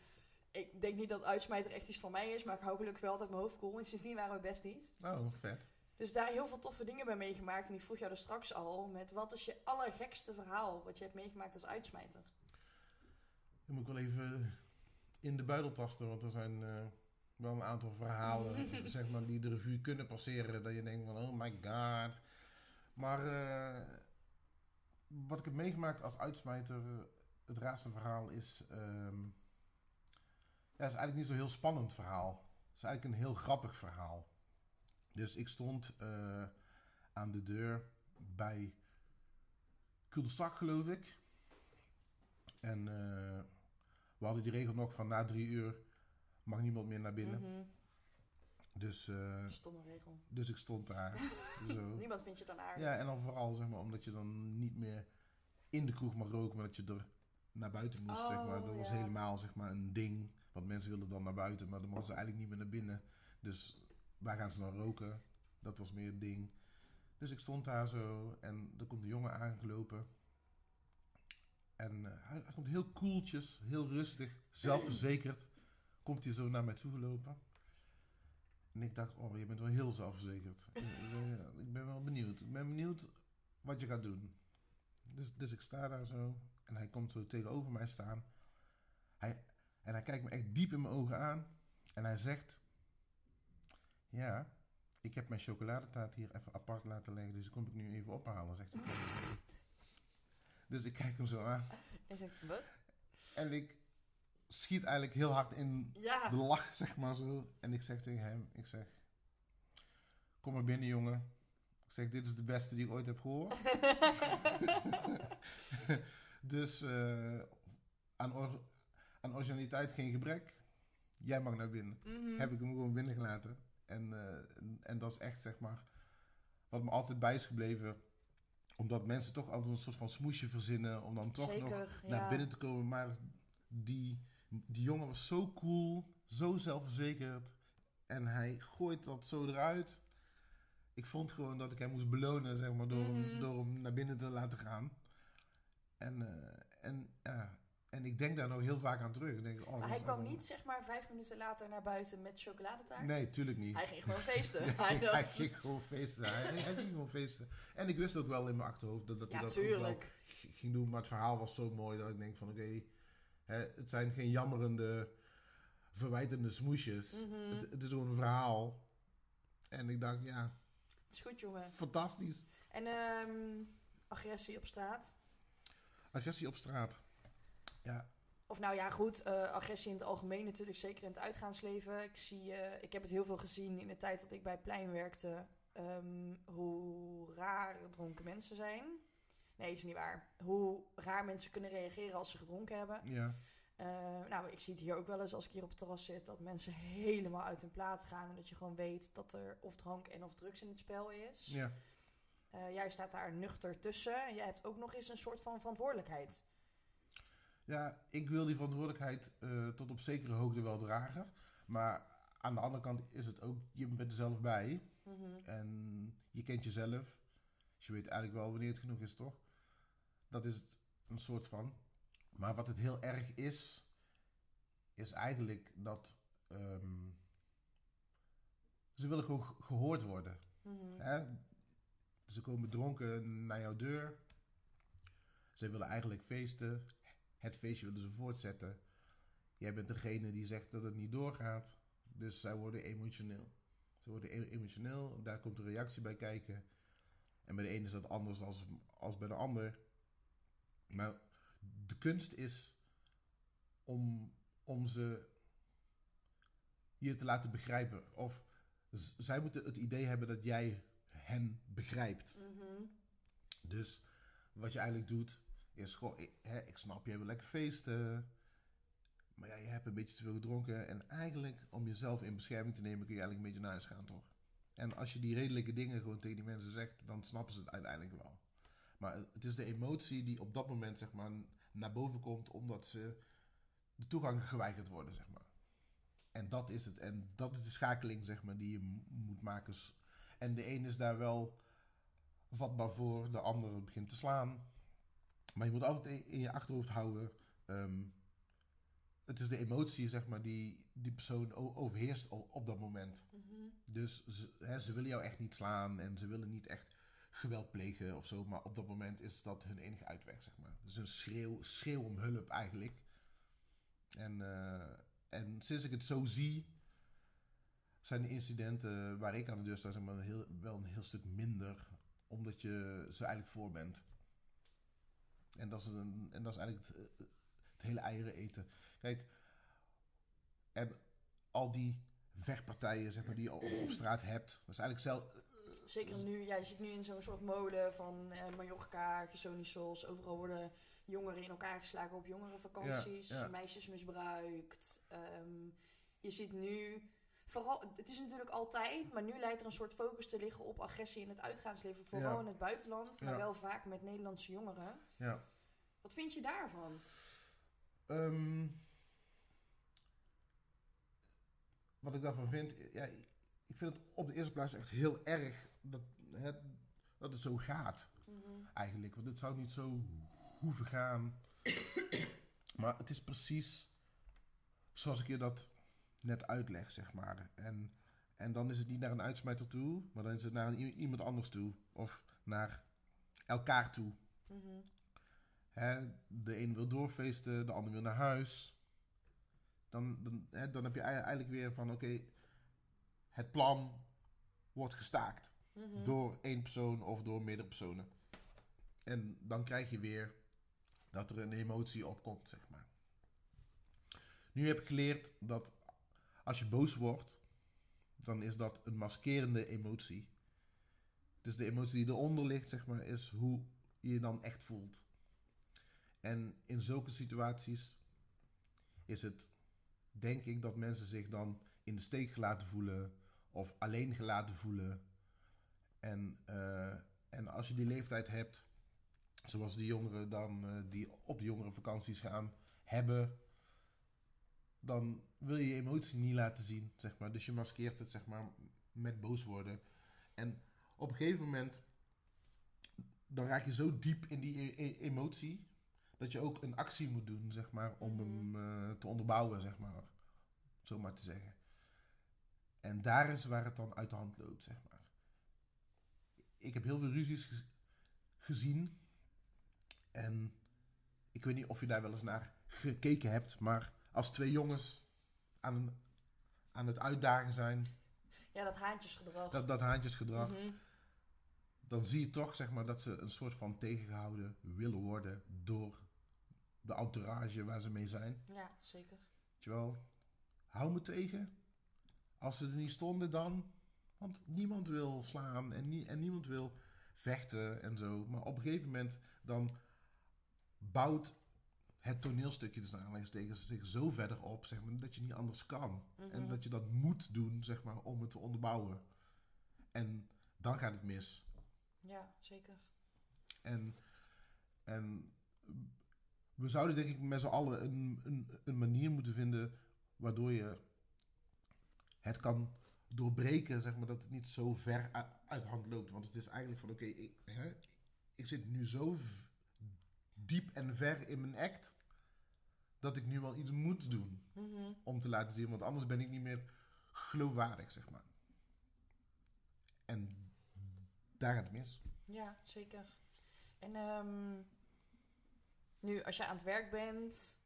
Ik denk niet dat uitsmijter echt iets van mij is, maar ik hou gelukkig wel altijd mijn hoofd cool. En sindsdien waren we besties. Oh, vet. Dus daar heel veel toffe dingen bij meegemaakt. En ik vroeg jou er straks al met wat is je allergekste verhaal wat je hebt meegemaakt als uitsmijter? Dan moet ik wel even in de buidel tasten, want er zijn eh, wel een aantal verhalen zeg maar, die de revue kunnen passeren. Dat je denkt van, oh my god. Maar eh, wat ik heb meegemaakt als uitsmijter, het raarste verhaal is... ehm, ja, het is eigenlijk niet zo'n heel spannend verhaal. Het is eigenlijk een heel grappig verhaal. Dus ik stond eh, aan de deur bij Kuldesak, geloof ik. En eh, we hadden die regel nog van na drie uur mag niemand meer naar binnen. Mhm. Dus, eh, Stomme regel. dus ik stond daar. zo. Niemand vindt je dan aardig. Ja, en dan vooral zeg maar, omdat je dan niet meer in de kroeg mag roken, maar dat je er naar buiten moest. zeg maar. Dat Oh, was helemaal zeg maar, een ding. Want mensen wilden dan naar buiten, maar dan mochten ze eigenlijk niet meer naar binnen. Dus waar gaan ze dan roken? Dat was meer een ding. Dus ik stond daar zo en er komt een jongen aangelopen. En eh, hij, komt heel koeltjes, heel rustig, zelfverzekerd. Komt hij zo naar mij toe gelopen. En ik dacht, oh, je bent wel heel zelfverzekerd. ik, ben- ik ben wel benieuwd. Ik ben benieuwd wat je gaat doen. Dus, dus ik sta daar zo. En hij komt zo tegenover mij staan. Hij, en hij kijkt me echt diep in mijn ogen aan. En hij zegt... Ja, ik heb mijn chocoladetaart hier even apart laten leggen. Dus die kom ik nu even ophalen, zegt hij. Dus ik kijk hem zo aan. En wat? En ik schiet eigenlijk heel hard in Ja. de lach, zeg maar zo. En ik zeg tegen hem, ik zeg... Kom maar binnen, jongen. Ik zeg, dit is de beste die ik ooit heb gehoord. dus eh, aan, or- aan originaliteit geen gebrek. Jij mag naar binnen. Mhm. Heb ik hem gewoon binnengelaten. En, eh, en, dat is echt, zeg maar, wat me altijd bij is gebleven. Omdat mensen toch altijd een soort van smoesje verzinnen. Om dan toch nog naar ja. binnen te komen. Maar die, die jongen was zo cool, zo zelfverzekerd. En hij gooit dat zo eruit. Ik vond gewoon dat ik hem moest belonen, zeg maar, door, Mhm. hem, door hem naar binnen te laten gaan. En, eh, en, ja, en ik denk daar nog heel vaak aan terug. Ik denk, oh, Maar hij kwam allemaal- niet, zeg maar, vijf minuten later naar buiten met chocoladetaart? Nee, tuurlijk niet. Hij ging gewoon feesten. hij, Hij ging, dacht- hij ging gewoon feesten. Hij, hij ging gewoon feesten. En ik wist ook wel in mijn achterhoofd dat, dat hij dat ook wel ging doen. Maar het verhaal was zo mooi dat ik denk van oké, het zijn geen jammerende, verwijtende smoesjes. Mhm. Het, het is gewoon een verhaal. En ik dacht, ja, Het is goed, jongen. fantastisch. En ehm, agressie op straat? Agressie op straat. Ja, Of nou ja, goed, eh, agressie in het algemeen natuurlijk, zeker in het uitgaansleven. Ik, zie, eh, ik heb het heel veel gezien in de tijd dat ik bij Plein werkte, ehm, hoe raar dronken mensen zijn. Nee, is niet waar. Hoe raar mensen kunnen reageren als ze gedronken hebben. ja, Eh, nou, ik zie het hier ook wel eens als ik hier op het terras zit, dat mensen helemaal uit hun plaat gaan. En dat je gewoon weet dat er of drank en of drugs in het spel is. ja. Jij staat daar nuchter tussen. En jij hebt ook nog eens een soort van verantwoordelijkheid. Ja, ik wil die verantwoordelijkheid eh, tot op zekere hoogte wel dragen. Maar aan de andere kant is het ook, je bent er zelf bij. Mhm. En je kent jezelf. Dus je weet eigenlijk wel wanneer het genoeg is, toch? Dat is het een soort van. Maar wat het heel erg is, is eigenlijk dat ehm, ze willen gewoon ge- gehoord worden. Mhm. Hè? Ze komen dronken naar jouw deur. Ze willen eigenlijk feesten. Het feestje willen ze voortzetten. Jij bent degene die zegt dat het niet doorgaat. Dus zij worden emotioneel. Ze worden e- emotioneel. Daar komt een reactie bij kijken. En bij de ene is dat anders als, als bij de ander. Maar de kunst is om, om ze je te laten begrijpen. Of zij moeten het idee hebben dat jij hen begrijpt. Mhm. Dus wat je eigenlijk doet, is gewoon, ik, hè, ik snap, je wil lekker feesten. Maar ja, je hebt een beetje te veel gedronken. En eigenlijk, om jezelf in bescherming te nemen, kun je eigenlijk een beetje naar huis gaan, toch? En als je die redelijke dingen gewoon tegen die mensen zegt, dan snappen ze het uiteindelijk wel. Maar het is de emotie die op dat moment, zeg maar, naar boven komt, omdat ze de toegang geweigerd worden, zeg maar. En dat is het. En dat is de schakeling, zeg maar, die je moet maken. En de een is daar wel vatbaar voor, de ander begint te slaan. Maar je moet altijd in- je achterhoofd houden. ehm, het is de emotie, zeg maar, die die persoon overheerst o- op dat moment. Mhm. Dus ze, hè, ze willen jou echt niet slaan en ze willen niet echt geweld plegen of zo. Maar op dat moment is dat hun enige uitweg, zeg maar. Dus een schreeuw, schreeuw om hulp eigenlijk. En, eh, en sinds ik het zo zie, zijn de incidenten waar ik aan de deur sta, zeg maar, heel, wel een heel stuk minder. Omdat je ze eigenlijk voor bent. En dat is, een, en dat is eigenlijk het, het hele eieren eten. Kijk, en al die vechtpartijen zeg maar, die je op, op straat hebt, dat is eigenlijk zelf, Zeker nu, jij zit nu in zo'n soort molen van eh Mallorca, Gersonisos. Overal worden jongeren in elkaar geslagen op jongerenvakanties. Ja, ja. Meisjes misbruikt. Ehm, je ziet nu, vooral, het is natuurlijk altijd, maar nu lijkt er een soort focus te liggen op agressie in het uitgaansleven. Vooral Ja. in het buitenland, maar Ja. wel vaak met Nederlandse jongeren. ja. Wat vind je daarvan? Ehm, wat ik daarvan vind, ja, ik vind het op de eerste plaats echt heel erg dat het, dat het zo gaat, Mhm. eigenlijk. Want het zou niet zo hoeven gaan. maar het is precies zoals ik je dat net uitleg, zeg maar. En, en dan is het niet naar een uitsmijter toe, maar dan is het naar een, iemand anders toe. Of naar elkaar toe. Mhm. Hè, de een wil doorfeesten, de ander wil naar huis. Dan, dan, hè, dan heb je ei- eigenlijk weer van, oké, het plan wordt gestaakt. Mhm. Door één persoon of door meerdere personen. En dan krijg je weer dat er een emotie opkomt, zeg maar. Nu heb ik geleerd dat als je boos wordt, dan is dat een maskerende emotie. Dus de emotie die eronder ligt, zeg maar, is hoe je je dan echt voelt. En in zulke situaties is het, denk ik, dat mensen zich dan in de steek gelaten voelen of alleen gelaten voelen. En, eh, en als je die leeftijd hebt, zoals de jongeren dan eh, die op de jongerenvakanties gaan hebben, dan wil je je emotie niet laten zien, zeg maar. Dus je maskeert het, zeg maar, met boos worden. En op een gegeven moment, dan raak je zo diep in die e- e- emotie, dat je ook een actie moet doen, zeg maar, om Mhm. hem eh, te onderbouwen, zeg maar. Zo maar te zeggen. En daar is waar het dan uit de hand loopt, zeg maar. Ik heb heel veel ruzies gez- gezien. En ik weet niet of je daar wel eens naar gekeken hebt, maar als twee jongens aan, aan het uitdagen zijn, Ja, dat haantjesgedrag. dat, dat haantjesgedrag, Mhm. dan zie je toch zeg maar, dat ze een soort van tegengehouden willen worden door de entourage waar ze mee zijn. Ja, zeker. Wel, hou me tegen. Als ze er niet stonden dan. Want niemand wil slaan en, nie- en niemand wil vechten en zo. Maar op een gegeven moment dan bouwt het toneelstukje dus aanleidingstekens zich zo verder op, zeg maar, dat je niet anders kan. En Mhm. dat je dat moet doen, zeg maar, om het te onderbouwen. En dan gaat het mis. Ja, zeker. En, en we zouden denk ik met z'n allen een, een, een manier moeten vinden waardoor je het kan doorbreken, zeg maar, dat het niet zo ver uit de hand loopt. Want het is eigenlijk van, oké, ik, ik zit nu zo diep en ver in mijn act, dat ik nu wel iets moet doen Mhm. om te laten zien, want anders ben ik niet meer geloofwaardig, zeg maar. En daar gaat het mis. Ja, zeker. En ehm, nu, als je aan het werk bent,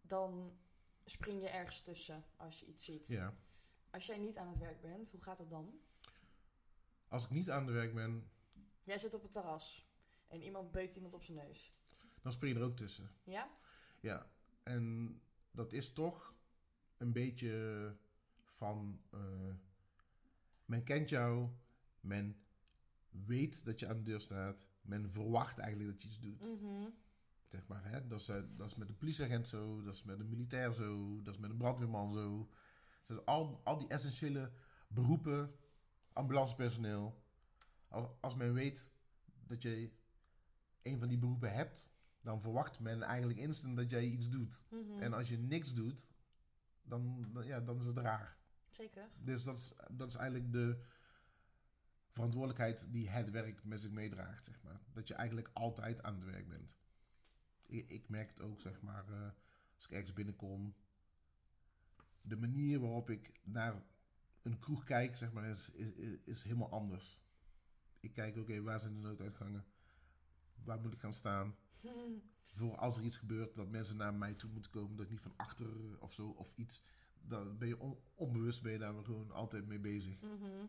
dan spring je ergens tussen als je iets ziet. Ja. Als jij niet aan het werk bent, hoe gaat het dan? Als ik niet aan de werk ben, Jij zit op het terras en iemand beukt iemand op zijn neus. Dan spring je er ook tussen. Ja? Ja, en dat is toch een beetje van... eh, men kent jou, men weet dat je aan de deur staat, men verwacht eigenlijk dat je iets doet. Mhm. Zeg maar, hè? Dat, is, eh, dat is met een politieagent zo, dat is met een militair zo, dat is met een brandweerman zo. Dus al, al die essentiële beroepen, ambulancepersoneel. Als, als men weet dat je een van die beroepen hebt, dan verwacht men eigenlijk instant dat jij iets doet. Mhm. En als je niks doet, dan, dan- ja, dan is het raar. Zeker. Dus dat is, dat is eigenlijk de verantwoordelijkheid die het werk met zich meedraagt, zeg maar. Dat je eigenlijk altijd aan het werk bent. Ik, ik merk het ook, zeg maar, eh, als ik ergens binnenkom. De manier waarop ik naar een kroeg kijk, zeg maar, is, is, is, is helemaal anders. Ik kijk, oké, waar zijn de nooduitgangen? Waar moet ik gaan staan? Voor als er iets gebeurt, dat mensen naar mij toe moeten komen. Dat ik niet van achter of zo, of iets. Dan ben je on- onbewust ben je daar gewoon altijd mee bezig. Mhm.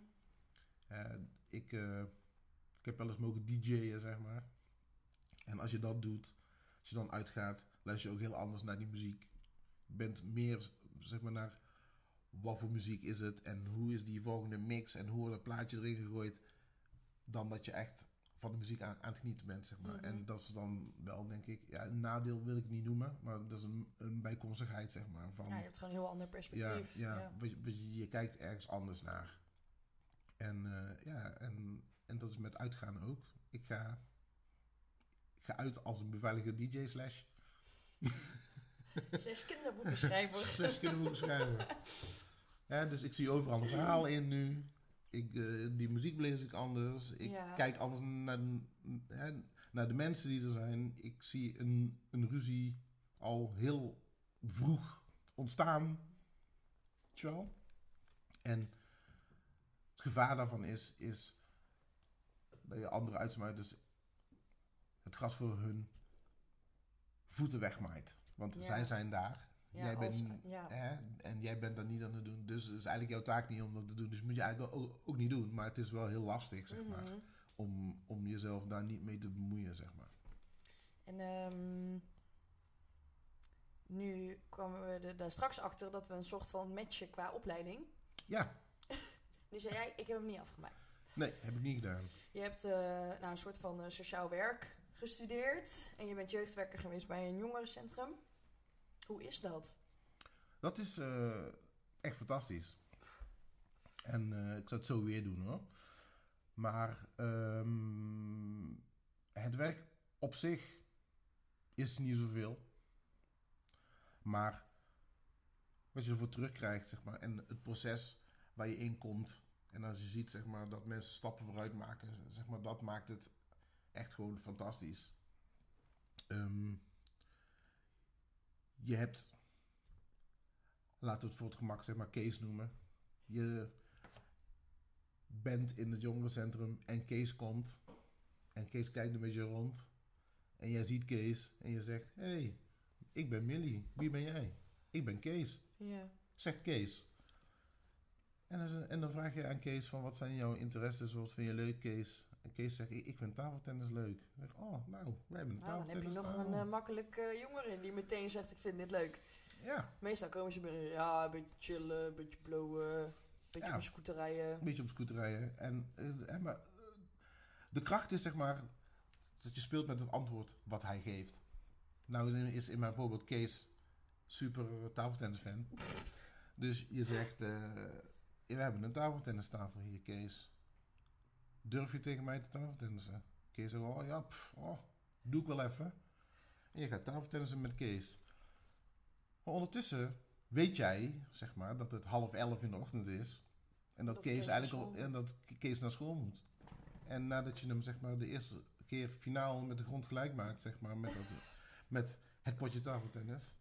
Eh, ik, eh, ik heb wel eens mogen DJ'en, zeg maar. En als je dat doet, als je dan uitgaat, luister je ook heel anders naar die muziek. Je bent meer, zeg maar, naar wat voor muziek is het en hoe is die volgende mix en hoe wordt dat plaatje erin gegooid. Dan dat je echt van de muziek aan, aan het genieten bent, zeg maar. Mhm. En dat is dan wel, denk ik, ja, een nadeel wil ik niet noemen, maar dat is een, een bijkomstigheid, zeg maar. Van, Ja, je hebt gewoon een heel ander ja, perspectief. ja, je- je, je kijkt ergens anders naar. En eh, ja, en, en dat is met uitgaan ook. Ik ga, ik ga uit als een beveiligde DJ slash, Zes kinderboekenschrijvers. slash kinderboekenschrijver. ja, dus ik zie overal een verhaal in nu. Ik, eh, die muziek lees ik anders. Ik Ja. kijk anders naar, de- hè, naar de mensen die er zijn. Ik zie een, een ruzie al heel vroeg ontstaan. Weet je wel? En het gevaar daarvan is, is dat je andere uitsmuiters het gras voor hun voeten wegmaait. Want Ja. zij zijn daar. Ja, jij als- bent, ja. hè, en jij bent dat niet aan het doen. Dus het is eigenlijk jouw taak niet om dat te doen. Dus moet je eigenlijk ook, ook niet doen. Maar het is wel heel lastig, zeg maar. Mhm. Om, om jezelf daar niet mee te bemoeien, zeg maar. En ehm, nu kwamen we er daar straks achter dat we een soort van matchen qua opleiding. Ja, Nu zei jij, ik heb hem niet afgemaakt. nee, heb ik niet gedaan. Je hebt eh, nou, een soort van eh, sociaal werk gestudeerd. En je bent jeugdwerker geweest bij een jongerencentrum. Hoe is dat? Dat is eh, echt fantastisch. En eh, ik zou het zo weer doen hoor. Maar ehm, het werk op zich is niet zoveel. Maar wat je ervoor terugkrijgt, zeg maar, en het proces waar je in komt. En als je ziet, zeg maar, dat mensen stappen vooruit maken, zeg maar, dat maakt het echt gewoon fantastisch. Ehm, je hebt laten we het voor het gemak zeg maar Kees noemen. Je bent in het jongerencentrum en Kees komt. En Kees kijkt een beetje rond. En jij ziet Kees en je zegt: Hé, hey, ik ben Millie. Wie ben jij? Ik ben Kees. Ja. Zegt Kees. En dan, en dan vraag je aan Kees van wat zijn jouw interesses, wat vind je leuk Kees? En Kees zegt, ik vind tafeltennis leuk. Zeg, oh nou, wij hebben een Nou, dan heb je tafeltennis nog een eh, makkelijk eh, jongere die meteen zegt, ik vind dit leuk. Ja, Meestal komen ze binnen, ja, een beetje chillen, een beetje blowen, een beetje Ja. op scooter rijden. een beetje op scooter rijden. En, eh, en maar, de kracht is zeg maar dat je speelt met het antwoord wat hij geeft. Nou is in mijn voorbeeld Kees super tafeltennis fan. Dus je zegt, we hebben een tafeltennistafel hier Kees. Durf je tegen mij te tafeltennissen? Kees zegt, oh ja, pff, oh, doe ik wel even. En je gaat tafeltennissen met Kees. Maar ondertussen weet jij, zeg maar, dat het half elf in de ochtend is. En dat, Dat Kees, eigenlijk al, en dat Kees naar school moet. En nadat je hem zeg maar de eerste keer finaal met de grond gelijk maakt, zeg maar, met, dat, met het potje tafeltennis.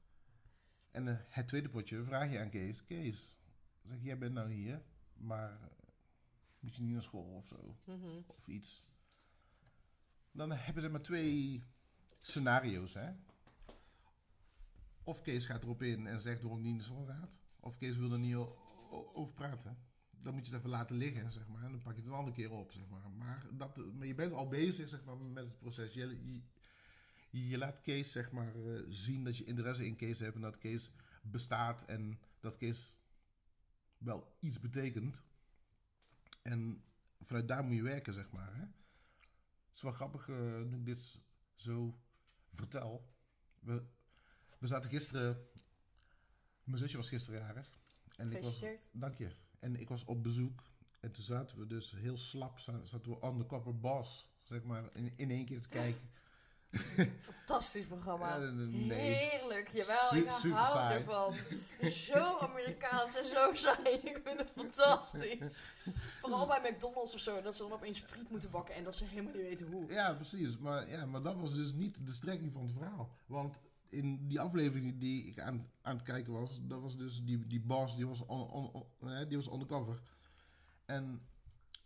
En eh, het tweede potje vraag je aan Kees. Kees, zeg jij bent nou hier, maar moet je niet naar school of zo? Mhm. Of iets. Dan hebben ze maar twee scenario's, hè. Of Kees gaat erop in en zegt waarom niet naar school gaat. Of Kees wil er niet over praten. Dan moet je het even laten liggen, zeg maar. En dan pak je het een andere keer op, zeg maar. Maar, dat, maar je bent al bezig, zeg maar, met het proces. Je, je, je laat Kees, zeg maar, eh, zien dat je interesse in Kees hebt. En dat Kees bestaat en dat Kees wel iets betekent. En vanuit daar moet je werken, zeg maar. Hè? Het is wel grappig, eh, nu ik dit zo vertel. We, we zaten gisteren... Mijn zusje was gisteren jarig. En ik was, Gefeliciteerd. dank je. En ik was op bezoek. En toen zaten we dus heel slap, za- zaten we undercover boss, zeg maar, in, in één keer te kijken. Fantastisch programma. Ja, nee. Heerlijk, jawel, Su- ik hou saai. ervan. Zo Amerikaans en zo saai, ik vind het fantastisch. Vooral bij McDonald's of zo, dat ze dan opeens friet moeten bakken en dat ze helemaal niet weten hoe. Ja, precies. Maar, ja, maar dat was dus niet de strekking van het verhaal. Want in die aflevering die, ik aan, aan het kijken was, dat was dus die, die boss, die was, on, on- on- hè, die was undercover. En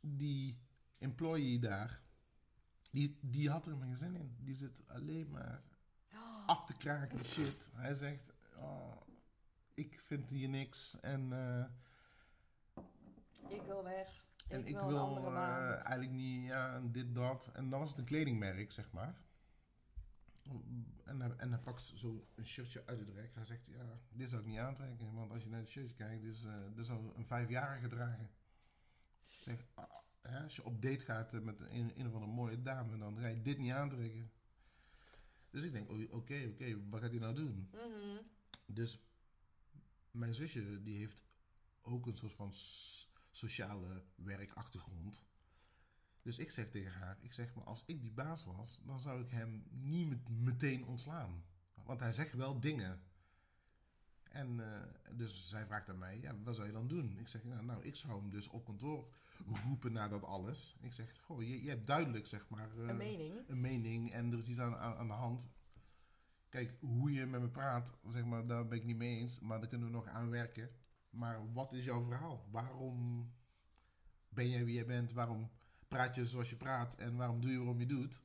die employee daar, die, die had er geen zin in. Die zit alleen maar af te kraken shit. Hij zegt, oh, ik vind hier niks en... eh, Ik wil weg. En ik, ik wil, eh, eigenlijk niet, ja, en dit, dat. En dan was het een kledingmerk, zeg maar. En hij, en hij pakt zo een shirtje uit het rek. Hij zegt, ja, dit zou ik niet aantrekken. Want als je naar het shirtje kijkt, dit, is, dit zou een vijfjarige dragen. Ik Zeg, ah, hè, als je op date gaat eh, met een, een of andere mooie dame, dan ga je dit niet aantrekken. Dus ik denk, oké, oké, wat gaat hij nou doen? Mhm. Dus mijn zusje, die heeft ook een soort van sociale werkachtergrond. Dus ik zeg tegen haar, ik zeg maar, als ik die baas was, dan zou ik hem niet met- meteen ontslaan. Want hij zegt wel dingen. En eh, dus zij vraagt aan mij, ja, wat zou je dan doen? Ik zeg, nou, nou, ik zou hem dus op kantoor roepen na dat alles. Ik zeg, goh, je, je hebt duidelijk, zeg maar... eh, een mening. een mening en er is iets aan, aan, aan de hand. kijk, hoe je met me praat, zeg maar, daar ben ik niet mee eens. Maar daar kunnen we nog aan werken. Maar wat is jouw verhaal? Waarom ben jij wie jij bent? Waarom praat je zoals je praat? En waarom doe je waarom je doet?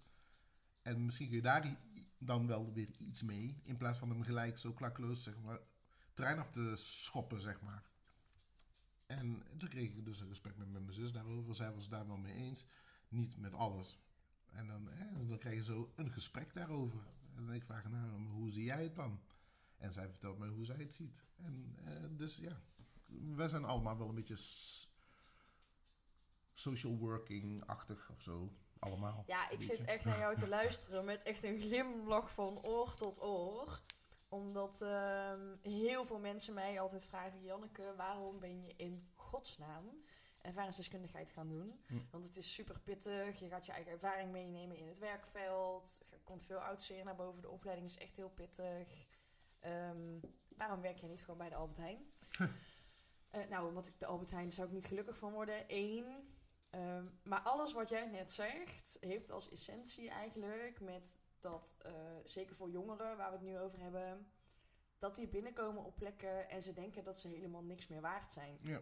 En misschien kun je daar dan wel weer iets mee. In plaats van hem gelijk zo klakkeloos, zeg maar, trein af te schoppen, zeg maar. En toen kreeg ik dus een gesprek met mijn zus daarover. Zij was het daar wel mee eens. Niet met alles. En dan, hè, dan krijg je zo een gesprek daarover. En ik vraag haar, nou, hoe zie jij het dan? En zij vertelt mij hoe zij het ziet. En eh, dus ja, wij zijn allemaal wel een beetje social working-achtig of zo. Allemaal. Ja, ik zit echt naar jou te luisteren met echt een glimlach van oor tot oor. Omdat ehm, heel veel mensen mij altijd vragen... Janneke, waarom ben je in godsnaam ervaringsdeskundigheid gaan doen? Hm. Want het is super pittig. Je gaat je eigen ervaring meenemen in het werkveld. Er komt veel oudseer naar boven. De opleiding is echt heel pittig. Ehm, waarom werk je niet gewoon bij de Albert Heijn? Eh, nou, omdat ik de Albert Heijn zou ik niet gelukkig van worden. Eén. Ehm, maar alles wat jij net zegt, heeft als essentie eigenlijk met dat, eh, zeker voor jongeren waar we het nu over hebben, dat die binnenkomen op plekken en ze denken dat ze helemaal niks meer waard zijn. Ja.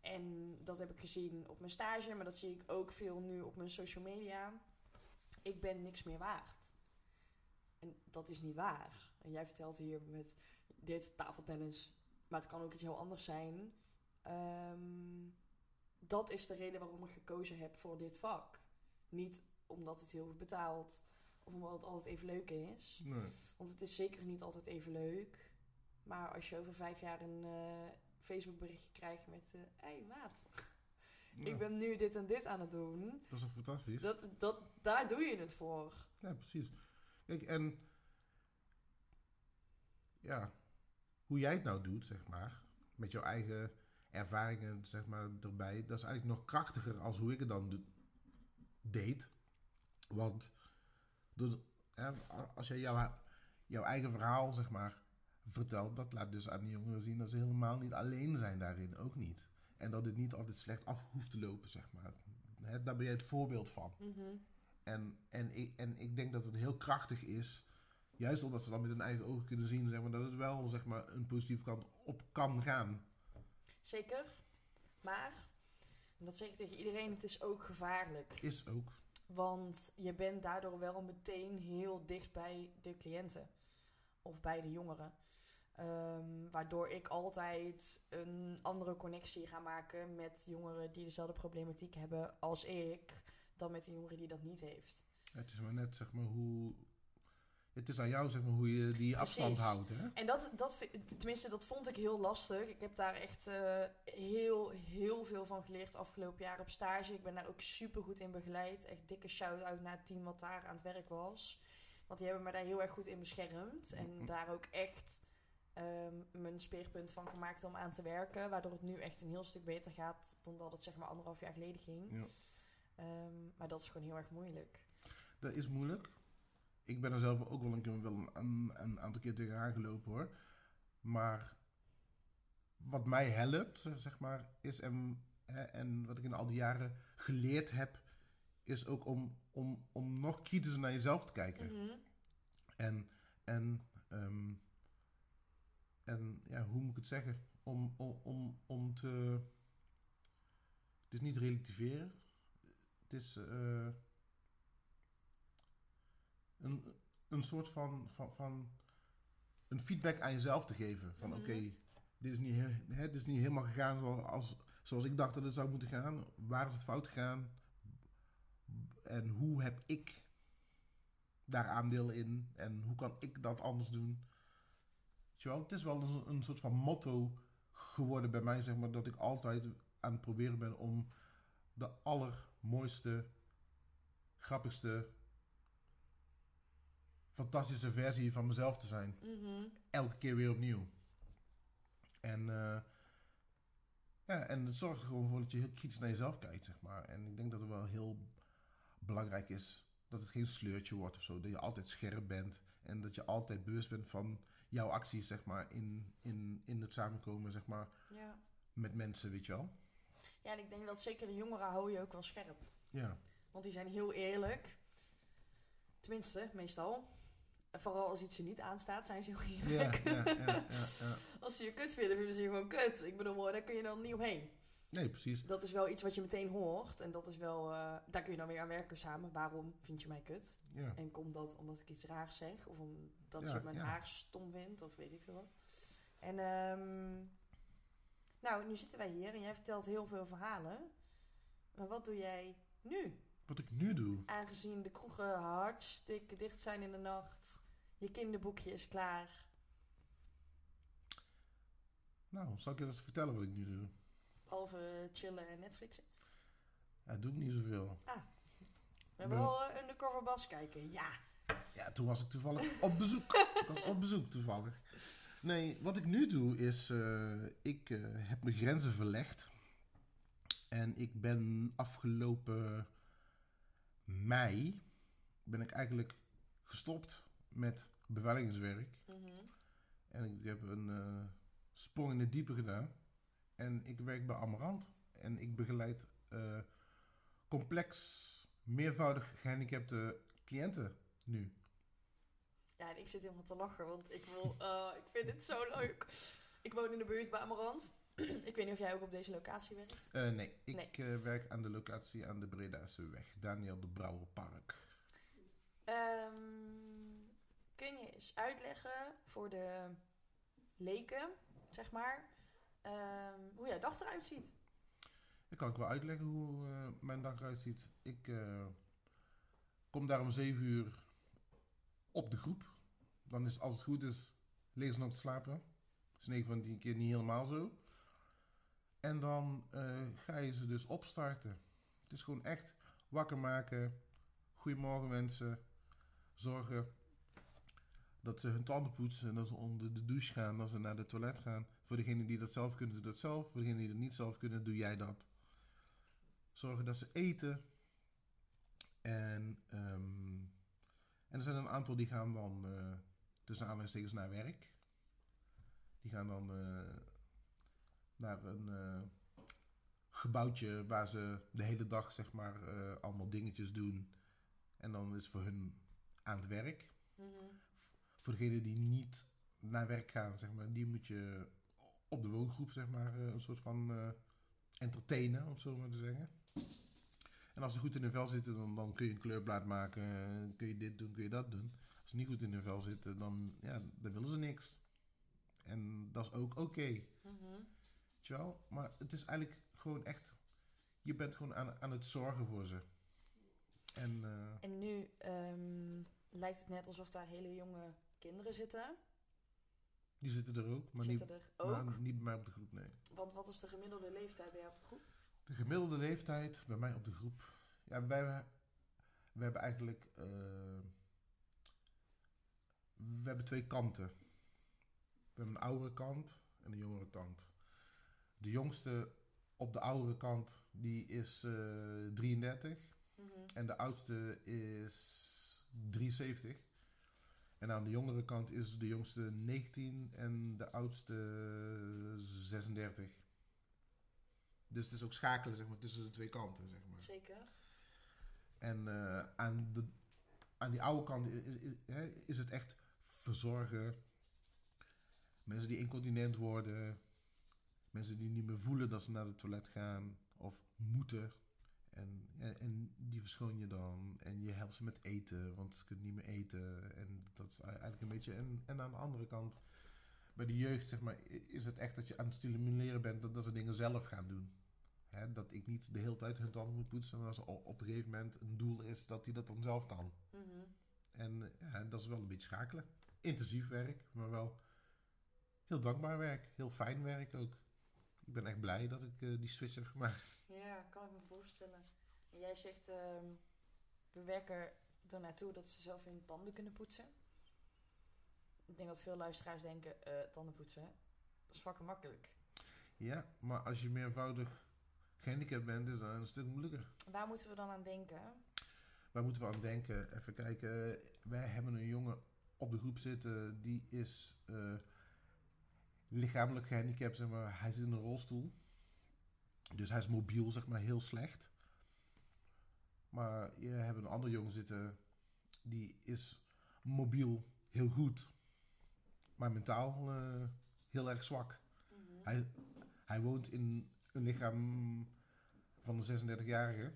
En dat heb ik gezien op mijn stage, maar dat zie ik ook veel nu op mijn social media. Ik ben niks meer waard. En dat is niet waar. En jij vertelt hier met dit tafeltennis, maar het kan ook iets heel anders zijn. Ehm, dat is de reden waarom ik gekozen heb voor dit vak. Niet omdat het heel goed betaalt of omdat het altijd even leuk is. Nee. Want het is zeker niet altijd even leuk. Maar als je over vijf jaar een eh Facebook berichtje krijgt met... eh hey maat, Ja, ik ben nu dit en dit aan het doen. Dat is toch fantastisch? Dat, dat, daar doe je het voor. Ja, precies. Kijk, en ja, hoe jij het nou doet, zeg maar, met jouw eigen ervaringen, zeg maar, erbij, dat is eigenlijk nog krachtiger als hoe ik het dan deed. Want hè, als jij jouw, jouw eigen verhaal, zeg maar, vertelt, dat laat dus aan die jongeren zien dat ze helemaal niet alleen zijn daarin, ook niet. En dat het niet altijd slecht af hoeft te lopen, zeg maar. Hè, daar ben jij het voorbeeld van. Mhm. En, en, ik, en ik denk dat het heel krachtig is, juist omdat ze dan met hun eigen ogen kunnen zien, zeg maar, dat het wel zeg maar, een positieve kant op kan gaan. Zeker. Maar, en dat zeg ik tegen iedereen, het is ook gevaarlijk. Is ook. Want je bent daardoor wel meteen heel dicht bij de cliënten. Of bij de jongeren. Ehm, waardoor ik altijd een andere connectie ga maken met jongeren die dezelfde problematiek hebben als ik, dan met een jongere die dat niet heeft. Het is maar net zeg maar hoe. Het is aan jou zeg maar hoe je die afstand Precies. houdt. Hè? En dat, dat, tenminste, dat vond ik heel lastig. Ik heb daar echt eh, heel, heel veel van geleerd afgelopen jaar op stage. Ik ben daar ook super goed in begeleid. Echt dikke shout-out naar het team wat daar aan het werk was. Want die hebben me daar heel erg goed in beschermd. En daar ook echt ehm, mijn speerpunt van gemaakt om aan te werken. Waardoor het nu echt een heel stuk beter gaat dan dat het zeg maar anderhalf jaar geleden ging. Ja. Ehm, maar dat is gewoon heel erg moeilijk. Dat is moeilijk. Ik ben er zelf ook wel een, keer, wel een, een, een aantal keer tegenaan gelopen hoor. Maar wat mij helpt, zeg maar, is en, hè, en wat ik in al die jaren geleerd heb, is ook om, om, om nog kritischer naar jezelf te kijken. Mhm. En, en, ehm, en ja, hoe moet ik het zeggen? Om, om, om, om te. Het is niet relativeren. Het is eh, een, een soort van, van, van. Een feedback aan jezelf te geven. Van Mhm. oké, dit, is niet hè, dit is niet helemaal gegaan zoals, als, zoals ik dacht dat het zou moeten gaan. Waar is het fout gegaan? En hoe heb ik daar aandeel in? En hoe kan ik dat anders doen? Wel, het is wel een, een soort van motto geworden bij mij, zeg maar, dat ik altijd aan het proberen ben om de allermooiste, grappigste, fantastische versie van mezelf te zijn. Mhm. Elke keer weer opnieuw. En, eh, ja, en het zorgt er gewoon voor dat je heel kritisch naar jezelf kijkt, zeg maar. En ik denk dat het wel heel belangrijk is dat het geen sleurtje wordt of zo. Dat je altijd scherp bent en dat je altijd bewust bent van jouw acties, zeg maar, in, in, in het samenkomen, zeg maar, Ja. met mensen, weet je wel. ja, en ik denk dat zeker de jongeren houden je ook wel scherp. Ja, Want die zijn heel eerlijk. Tenminste, meestal. Vooral als iets er niet aanstaat, zijn ze heel eerlijk. ja, ja, ja, ja. Als ze je kut vinden, vinden ze je gewoon kut. Ik bedoel, daar kun je dan niet omheen. Nee, precies. Dat is wel iets wat je meteen hoort. En dat is wel, eh, daar kun je dan weer aan werken samen. Waarom vind je mij kut? En komt dat omdat ik iets raars zeg? Of omdat je mijn haar stom vindt? Of weet ik veel wat. En ehm, nou, nu zitten wij hier en jij vertelt heel veel verhalen. Maar wat doe jij nu? Wat ik nu doe. Aangezien de kroegen hartstikke dicht zijn in de nacht. Je kinderboekje is klaar. Nou, zal ik je eens vertellen wat ik nu doe? Behalve chillen en Netflixen. Ja, doe ik niet zoveel. We hebben wel eh, Undercover Bas kijken. Ja. Ja, toen was ik toevallig op bezoek. ik was op bezoek toevallig. Nee, wat ik nu doe is, eh, ik eh, heb mijn grenzen verlegd. En ik ben afgelopen mei, ben ik eigenlijk gestopt met beveiligingswerk. Mhm. En ik heb een eh, sprong in het diepe gedaan. En ik werk bij Amarant. En ik begeleid eh, complex, meervoudig gehandicapte cliënten nu. Ja, en ik zit helemaal te lachen, want ik, wil, eh, ik vind het zo leuk. Ik woon in de buurt bij Amarant. Ik weet niet of jij ook op deze locatie werkt. Eh, nee, ik Nee. eh, werk aan de locatie aan de Bredase weg. Daniel de Brouwerpark. Ehm, kun je eens uitleggen voor de leken, zeg maar, ehm, hoe jouw dag eruit ziet? Dan kan ik wel uitleggen hoe eh, mijn dag eruit ziet. Ik kom daar om 7 uur op de groep. Dan is als het goed is, liggen ze nog te slapen. Dat is 9 van 10 keer niet helemaal zo. En dan eh, ga je ze dus opstarten. Het is gewoon echt wakker maken. Goedemorgen wensen. Zorgen dat ze hun tanden poetsen. En dat ze onder de douche gaan. Dat ze naar de toilet gaan. Voor degenen die dat zelf kunnen, doe dat zelf. Voor degenen die dat niet zelf kunnen, doe jij dat. Zorgen dat ze eten. En, ehm, en er zijn een aantal die gaan dan eh, tussen aanhalingstekens naar werk. Die gaan dan eh, naar een eh, gebouwtje waar ze de hele dag zeg maar eh, allemaal dingetjes doen. En dan is voor hun aan het werk. Mhm. Voor degenen die niet naar werk gaan, zeg maar, die moet je op de woongroep zeg maar eh, een soort van entertainen, om zo maar te zeggen. En als ze goed in hun vel zitten, dan, dan kun je een kleurplaat maken, kun je dit doen, kun je dat doen. Als ze niet goed in hun vel zitten, dan, ja, dan willen ze niks. En dat is ook oké. Mhm. Weet je wel? Maar het is eigenlijk gewoon echt... Je bent gewoon aan, aan het zorgen voor ze. En eh, En nu ehm, lijkt het net alsof daar hele jonge kinderen zitten. die zitten er ook, maar niet, er ook. maar niet bij mij op de groep, nee. Want wat is de gemiddelde leeftijd bij jou op de groep? De gemiddelde leeftijd bij mij op de groep... Ja, wij, wij hebben eigenlijk... eh, we hebben twee kanten. We hebben een oudere kant en een jongere kant. De jongste op de oudere kant, die is eh 33. Mhm. En de oudste is 73. En aan de jongere kant is de jongste 19 en de oudste 36. Dus het is ook schakelen zeg maar, tussen de twee kanten. Zeg maar. Zeker. En eh, aan, de, aan die oude kant is, is, hè, is het echt verzorgen. Mensen die incontinent worden. Mensen die niet meer voelen dat ze naar het toilet gaan of moeten. En, en, die verschoon je dan. En je helpt ze met eten, want ze kunnen niet meer eten. En dat is eigenlijk een beetje. En, en aan de andere kant, bij de jeugd, zeg maar, is het echt dat je aan het stimuleren bent dat, dat ze dingen zelf gaan doen. Hè, dat ik niet de hele tijd hun tanden moet poetsen, maar als op een gegeven moment een doel is dat hij dat dan zelf kan. Mhm. En ja, dat is wel een beetje schakelen. Intensief werk, maar wel heel dankbaar werk. Heel fijn werk ook. Ik ben echt blij dat ik eh, die switch heb gemaakt. Ja, kan ik me voorstellen. En jij zegt, ehm, we werken er naartoe dat ze zelf hun tanden kunnen poetsen. Ik denk dat veel luisteraars denken, eh tanden poetsen, dat is fucking makkelijk. Ja, maar als je meervoudig gehandicapt bent, is dat een stuk moeilijker. Waar moeten we dan aan denken? Waar moeten we aan denken? Even kijken. Wij hebben een jongen op de groep zitten, die is eh, lichamelijk gehandicapt, zeg maar. Hij zit in een rolstoel. Dus hij is mobiel, zeg maar, heel slecht. Maar je hebt een andere jongen zitten, die is mobiel, heel goed, maar mentaal eh, heel erg zwak. Mhm. Hij, hij woont in een lichaam van een 36-jarige,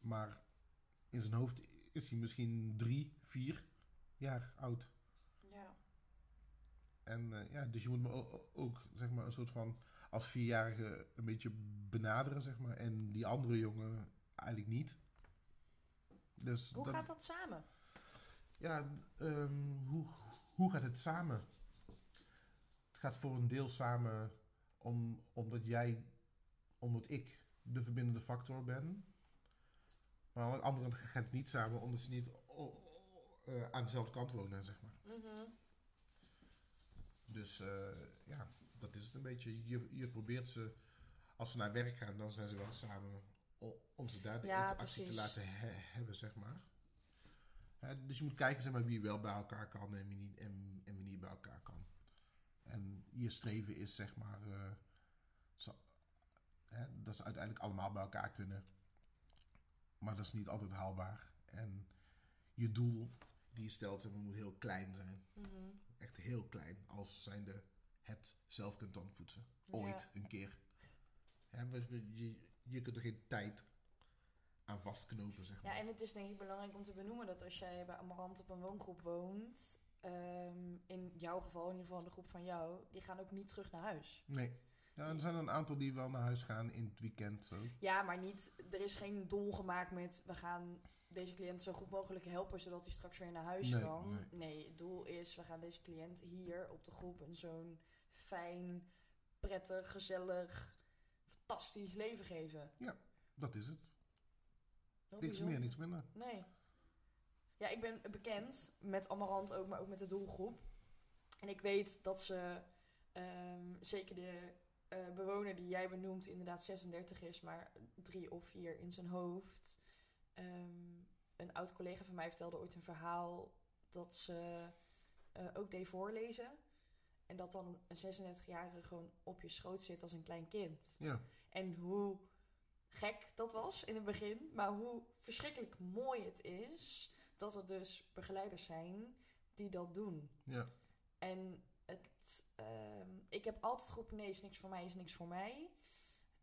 maar in zijn hoofd is hij misschien drie, vier jaar oud. En eh, ja, dus je moet me ook, zeg maar, een soort van als vierjarige een beetje benaderen, zeg maar. En die andere jongen eigenlijk niet. Dus Hoe dat, gaat dat samen? Ja, ehm, hoe, hoe gaat het samen? Het gaat voor een deel samen om, omdat jij, omdat ik de verbindende factor ben. Maar aan de andere kant gaat het niet samen omdat ze niet eh, aan dezelfde kant wonen, zeg maar. Mhm. Dus eh, ja, dat is het een beetje. Je, je probeert ze, als ze naar werk gaan, dan zijn ze wel samen om ze daar de Ja, interactie te laten he- hebben, zeg maar. Hè, dus je moet kijken zeg maar, wie wel bij elkaar kan en wie niet, en, en wie niet bij elkaar kan. En je streven is zeg maar eh, zo- hè, dat ze uiteindelijk allemaal bij elkaar kunnen. Maar dat is niet altijd haalbaar. En je doel die je stelt zeg maar, moet heel klein zijn Mhm. Echt heel klein als zijnde het zelf kunt tandpoetsen. Ooit een keer. We- je, je kunt er geen tijd aan vastknopen, zeg maar. Ja, en het is denk ik belangrijk om te benoemen dat als jij bij Amarant op een woongroep woont, ehm, in jouw geval, in ieder geval de groep van jou, die gaan ook niet terug naar huis. Nee. Ja, er zijn een aantal die wel naar huis gaan in het weekend. Zo. Ja, maar niet, er is geen doel gemaakt met we gaan deze cliënt zo goed mogelijk helpen zodat hij straks weer naar huis Nee, kan. nee. Nee. het doel is we gaan deze cliënt hier op de groep een zo'n fijn, prettig, gezellig, fantastisch leven geven. Dat is het. Heel Niks meer, niks minder. Nee. Ja, ik ben bekend met Amarant ook, maar ook met de doelgroep. En ik weet dat ze, ehm, zeker de eh, bewoner die jij benoemt, inderdaad 36 is, maar drie of vier in zijn hoofd. Ehm, een oud collega van mij vertelde ooit een verhaal dat ze eh, ook deed voorlezen. En dat dan een 36-jarige gewoon op je schoot zit als een klein kind. Ja, En hoe gek dat was in het begin, maar hoe verschrikkelijk mooi het is dat er dus begeleiders zijn die dat doen. ja. En ehm, ik heb altijd geroepen, nee, is niks voor mij, is niks voor mij.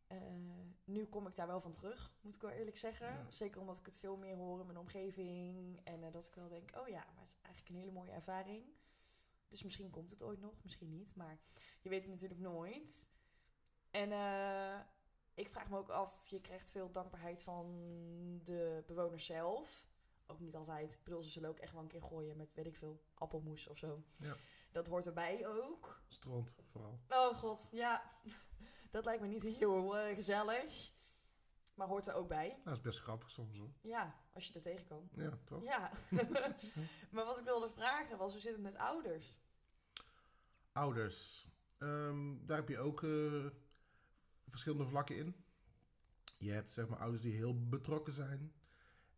Eh, nu kom ik daar wel van terug, moet ik wel eerlijk zeggen. Ja. Zeker omdat ik het veel meer hoor in mijn omgeving. En eh, dat ik wel denk, oh ja, maar het is eigenlijk een hele mooie ervaring. Dus misschien komt het ooit nog, misschien niet. Maar je weet het natuurlijk nooit. En eh, ik vraag me ook af, je krijgt veel dankbaarheid van de bewoners zelf. Ook niet altijd. Ik bedoel, ze zullen ook echt wel een keer gooien met, weet ik veel, appelmoes of zo. Ja. Dat hoort erbij ook. Strand vooral. Oh god, ja. Dat lijkt me niet heel eh, gezellig. Maar hoort er ook bij. Dat is best grappig soms hoor. Ja, als je er tegen kan. Ja, toch? Ja. maar wat ik wilde vragen was, hoe zit het met ouders? Ouders. Ehm, daar heb je ook eh, verschillende vlakken in. Je hebt zeg maar ouders die heel betrokken zijn.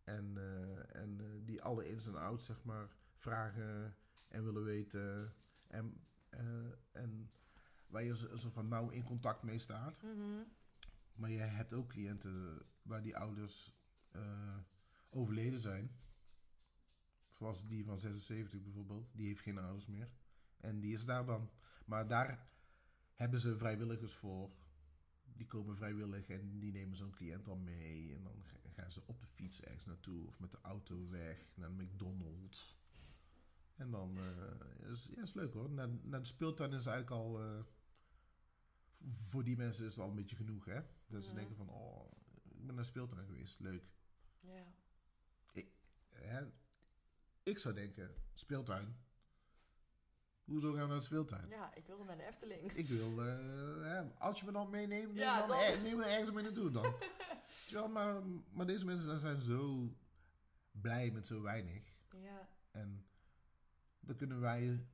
En, eh, en die alle ins en outs zeg maar vragen en willen weten. En, eh, en waar je zo, zo van nauw in contact mee staat. Mhm. Maar je hebt ook cliënten waar die ouders eh, overleden zijn. Zoals die van 76 bijvoorbeeld. Die heeft geen ouders meer. En die is daar dan. Maar daar hebben ze vrijwilligers voor. Die komen vrijwillig en die nemen zo'n cliënt dan mee. En dan ga- gaan ze op de fiets ergens naartoe. Of met de auto weg naar McDonald's. En dan eh, is, ja, is leuk hoor. Na, na de speeltuin is eigenlijk al... eh, voor die mensen is het al een beetje genoeg, hè? Dat ze denken van, oh, ik ben naar de speeltuin geweest, leuk. Ja. Hè? Ik zou denken, speeltuin. Hoezo gaan we naar de speeltuin? ja, ik wilde naar de Efteling. Ik wil, eh, hè, als je me dan meeneemt, neem, Ja, dan, er- neem me ergens mee naartoe dan. ja, maar, maar deze mensen zijn zo blij met zo weinig. Ja. En dan kunnen wij,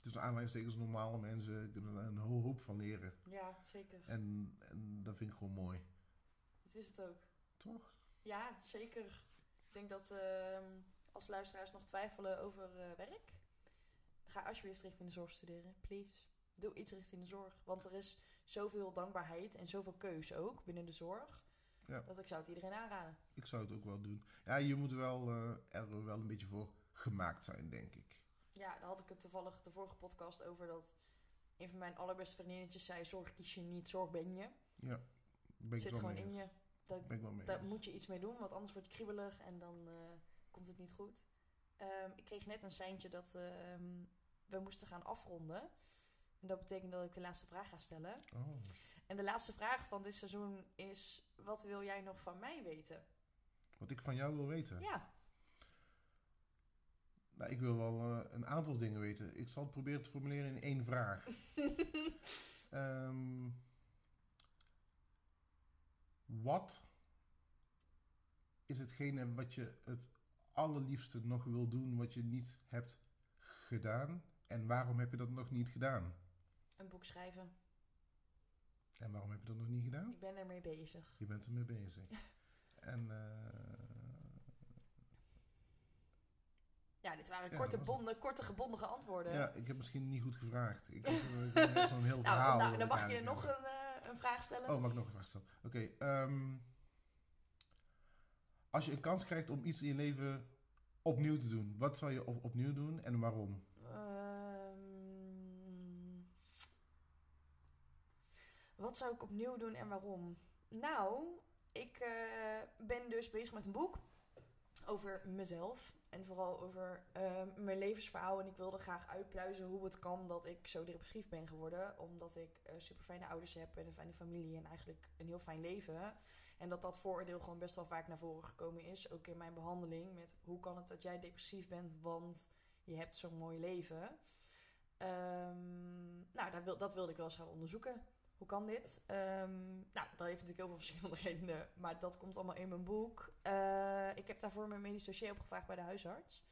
tussen aanleidingstekens normale mensen, kunnen er een ho- hoop van leren. ja, zeker. En, en dat vind ik gewoon mooi. Dat is het ook. Toch? Ja, zeker. Ik denk dat ehm, als luisteraars nog twijfelen over eh, werk, ga alsjeblieft richting de zorg studeren. Please. Doe iets richting de zorg. Want er is zoveel dankbaarheid en zoveel keus ook binnen de zorg. Ja. Dat ik zou het iedereen aanraden. Ik zou het ook wel doen. Ja, je moet wel, eh, er wel een beetje voor gemaakt zijn, denk ik. Ja, daar had ik het toevallig de vorige podcast over dat een van mijn allerbeste vriendinnetjes zei: Zorg kies je niet, zorg ben je. Ja, ben ik Zit wel gewoon in je. Dat, daar moet je iets mee doen, want anders word je kriebelig en dan eh, komt het niet goed. Ehm, ik kreeg net een seintje dat ehm, we moesten gaan afronden. En dat betekent dat ik de laatste vraag ga stellen. Oh. En de laatste vraag van dit seizoen is: wat wil jij nog van mij weten? Wat ik van jou wil weten. Ja, Nou, ik wil wel eh, een aantal dingen weten. Ik zal het proberen te formuleren in één vraag. Ehm, wat is hetgene wat je het allerliefste nog wil doen, wat je niet hebt gedaan? En waarom heb je dat nog niet gedaan? een boek schrijven. En waarom heb je dat nog niet gedaan? Ik ben ermee bezig. Je bent ermee bezig. En eh, Ja, dit waren Ja, korte, was bonde, korte gebonden antwoorden. ja, ik heb misschien niet goed gevraagd. Ik heb, heb zo'n heel nou, verhaal. nou, dan mag je nog een, eh, een vraag stellen. Oh, mag ik nog een vraag stellen? Oké. ehm, als je een kans krijgt om iets in je leven opnieuw te doen, wat zou je op- opnieuw doen en waarom? Ehm, wat zou ik opnieuw doen en waarom? Nou, ik eh, ben dus bezig met een boek over mezelf. En vooral over ehm, mijn levensverhaal. En ik wilde graag uitpluizen hoe het kan dat ik zo depressief ben geworden. Omdat ik super fijne ouders heb en een fijne familie en eigenlijk een heel fijn leven. En dat dat vooroordeel gewoon best wel vaak naar voren gekomen is. Ook in mijn behandeling met hoe kan het dat jij depressief bent, want je hebt zo'n mooi leven. Ehm, nou, dat, wil, dat wilde ik wel eens gaan onderzoeken. Hoe kan dit? Ehm, nou, dat heeft natuurlijk heel veel verschillende redenen, maar dat komt allemaal in mijn boek. Eh, ik heb daarvoor mijn medisch dossier opgevraagd bij de huisarts.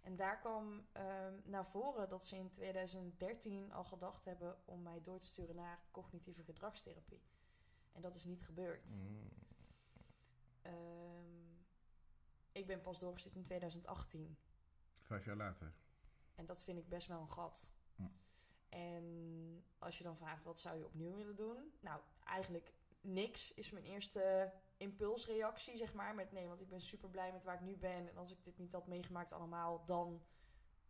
En daar kwam ehm, naar voren dat ze in 2013 al gedacht hebben om mij door te sturen naar cognitieve gedragstherapie. En dat is niet gebeurd. Mm, Ehm, ik ben pas doorgestuurd in 2018. vijf jaar later. En dat vind ik best wel een gat. Hm. En als je dan vraagt wat zou je opnieuw willen doen? Nou, eigenlijk niks is mijn eerste impulsreactie, zeg maar. Met nee, want ik ben super blij met waar ik nu ben. En als ik dit niet had meegemaakt allemaal, dan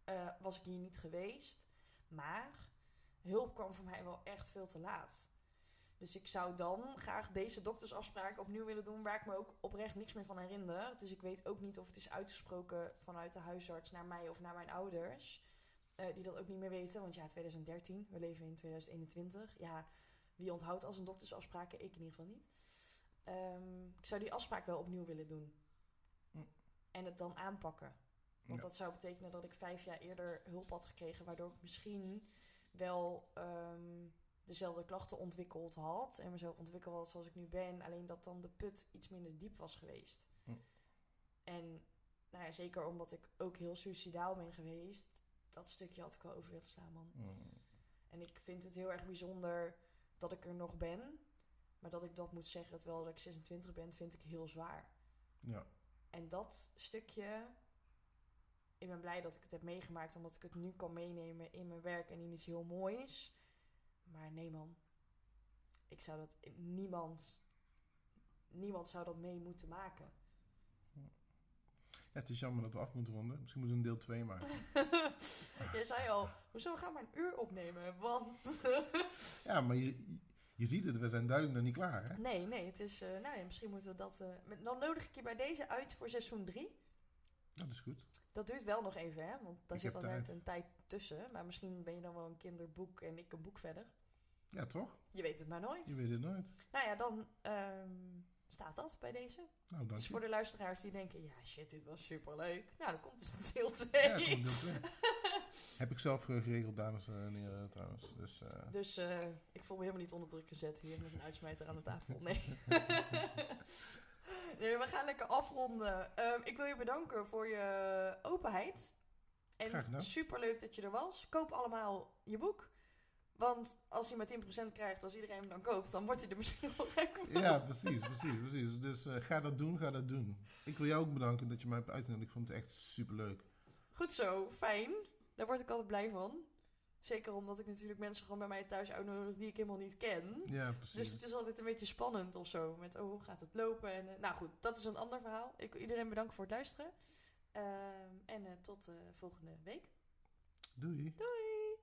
eh, was ik hier niet geweest. Maar hulp kwam voor mij wel echt veel te laat. Dus ik zou dan graag deze doktersafspraak opnieuw willen doen, waar ik me ook oprecht niks meer van herinner. Dus ik weet ook niet of het is uitgesproken vanuit de huisarts naar mij of naar mijn ouders. Eh, die dat ook niet meer weten, want ja, 2013, we leven in 2021. Ja, wie onthoudt als een doktersafspraken? Ik in ieder geval niet. Ehm, ik zou die afspraak wel opnieuw willen doen. Hm. En het dan aanpakken. Want Ja. dat zou betekenen dat ik vijf jaar eerder hulp had gekregen, waardoor ik misschien wel ehm, dezelfde klachten ontwikkeld had en mezelf ontwikkeld had zoals ik nu ben, alleen dat dan de put iets minder diep was geweest. Hm. En nou ja, zeker omdat ik ook heel suicidaal ben geweest, dat stukje had ik wel over willen slaan, man. Mm, En ik vind het heel erg bijzonder dat ik er nog ben, maar dat ik dat moet zeggen terwijl dat ik 26 ben, vind ik heel zwaar. ja. En dat stukje, ik ben blij dat ik het heb meegemaakt, omdat ik het nu kan meenemen in mijn werk en in iets heel moois. Maar nee man, ik zou dat, niemand, niemand zou dat mee moeten maken. Ja, het is jammer dat we af moeten ronden. Misschien moeten we een deel 2 maken. Je zei al, hoezo gaan we een uur opnemen? Want... ja, maar je, je ziet het, we zijn duidelijk nog niet klaar. Hè? nee, nee, het is, eh, nou ja, misschien moeten we dat, eh, met- dan nodig ik je bij deze uit voor seizoen 3. Dat is goed. Dat duurt wel nog even, hè? Want daar Ik zit altijd tijd. een tijd tussen. Maar misschien ben je dan wel een kinderboek en ik een boek verder. Ja, toch? Je weet het maar nooit. Je weet het nooit. Nou ja, dan ehm, staat dat bij deze. Nou, Dus voor de luisteraars die denken, ja shit, dit was superleuk. Nou, dan komt dus een deel 2. Ja, deel 2. Heb ik zelf geregeld, dames en heren, trouwens. Dus, eh, Dus eh, ik voel me helemaal niet onder druk gezet hier met een uitsmijter aan de tafel. Nee. nee, we gaan lekker afronden. Ehm, ik wil je bedanken voor je openheid. Graag En gedaan. superleuk dat je er was. Koop allemaal je boek. Want als je maar 10% krijgt, als iedereen hem dan koopt, dan wordt hij er misschien wel gek van. ja, precies, precies, precies. Dus eh, ga dat doen, ga dat doen. Ik wil jou ook bedanken dat je mij hebt uitgenodigd. Ik vond het echt superleuk. Goed zo, fijn. Daar word ik altijd blij van. Zeker omdat ik natuurlijk mensen gewoon bij mij thuis uitnodig die ik helemaal niet ken. Ja, precies. Dus het is altijd een beetje spannend of zo. Met, oh, hoe gaat het lopen? En, eh, nou goed, dat is een ander verhaal. Ik wil iedereen bedanken voor het luisteren. Ehm, en eh, tot volgende week. Doei. Doei!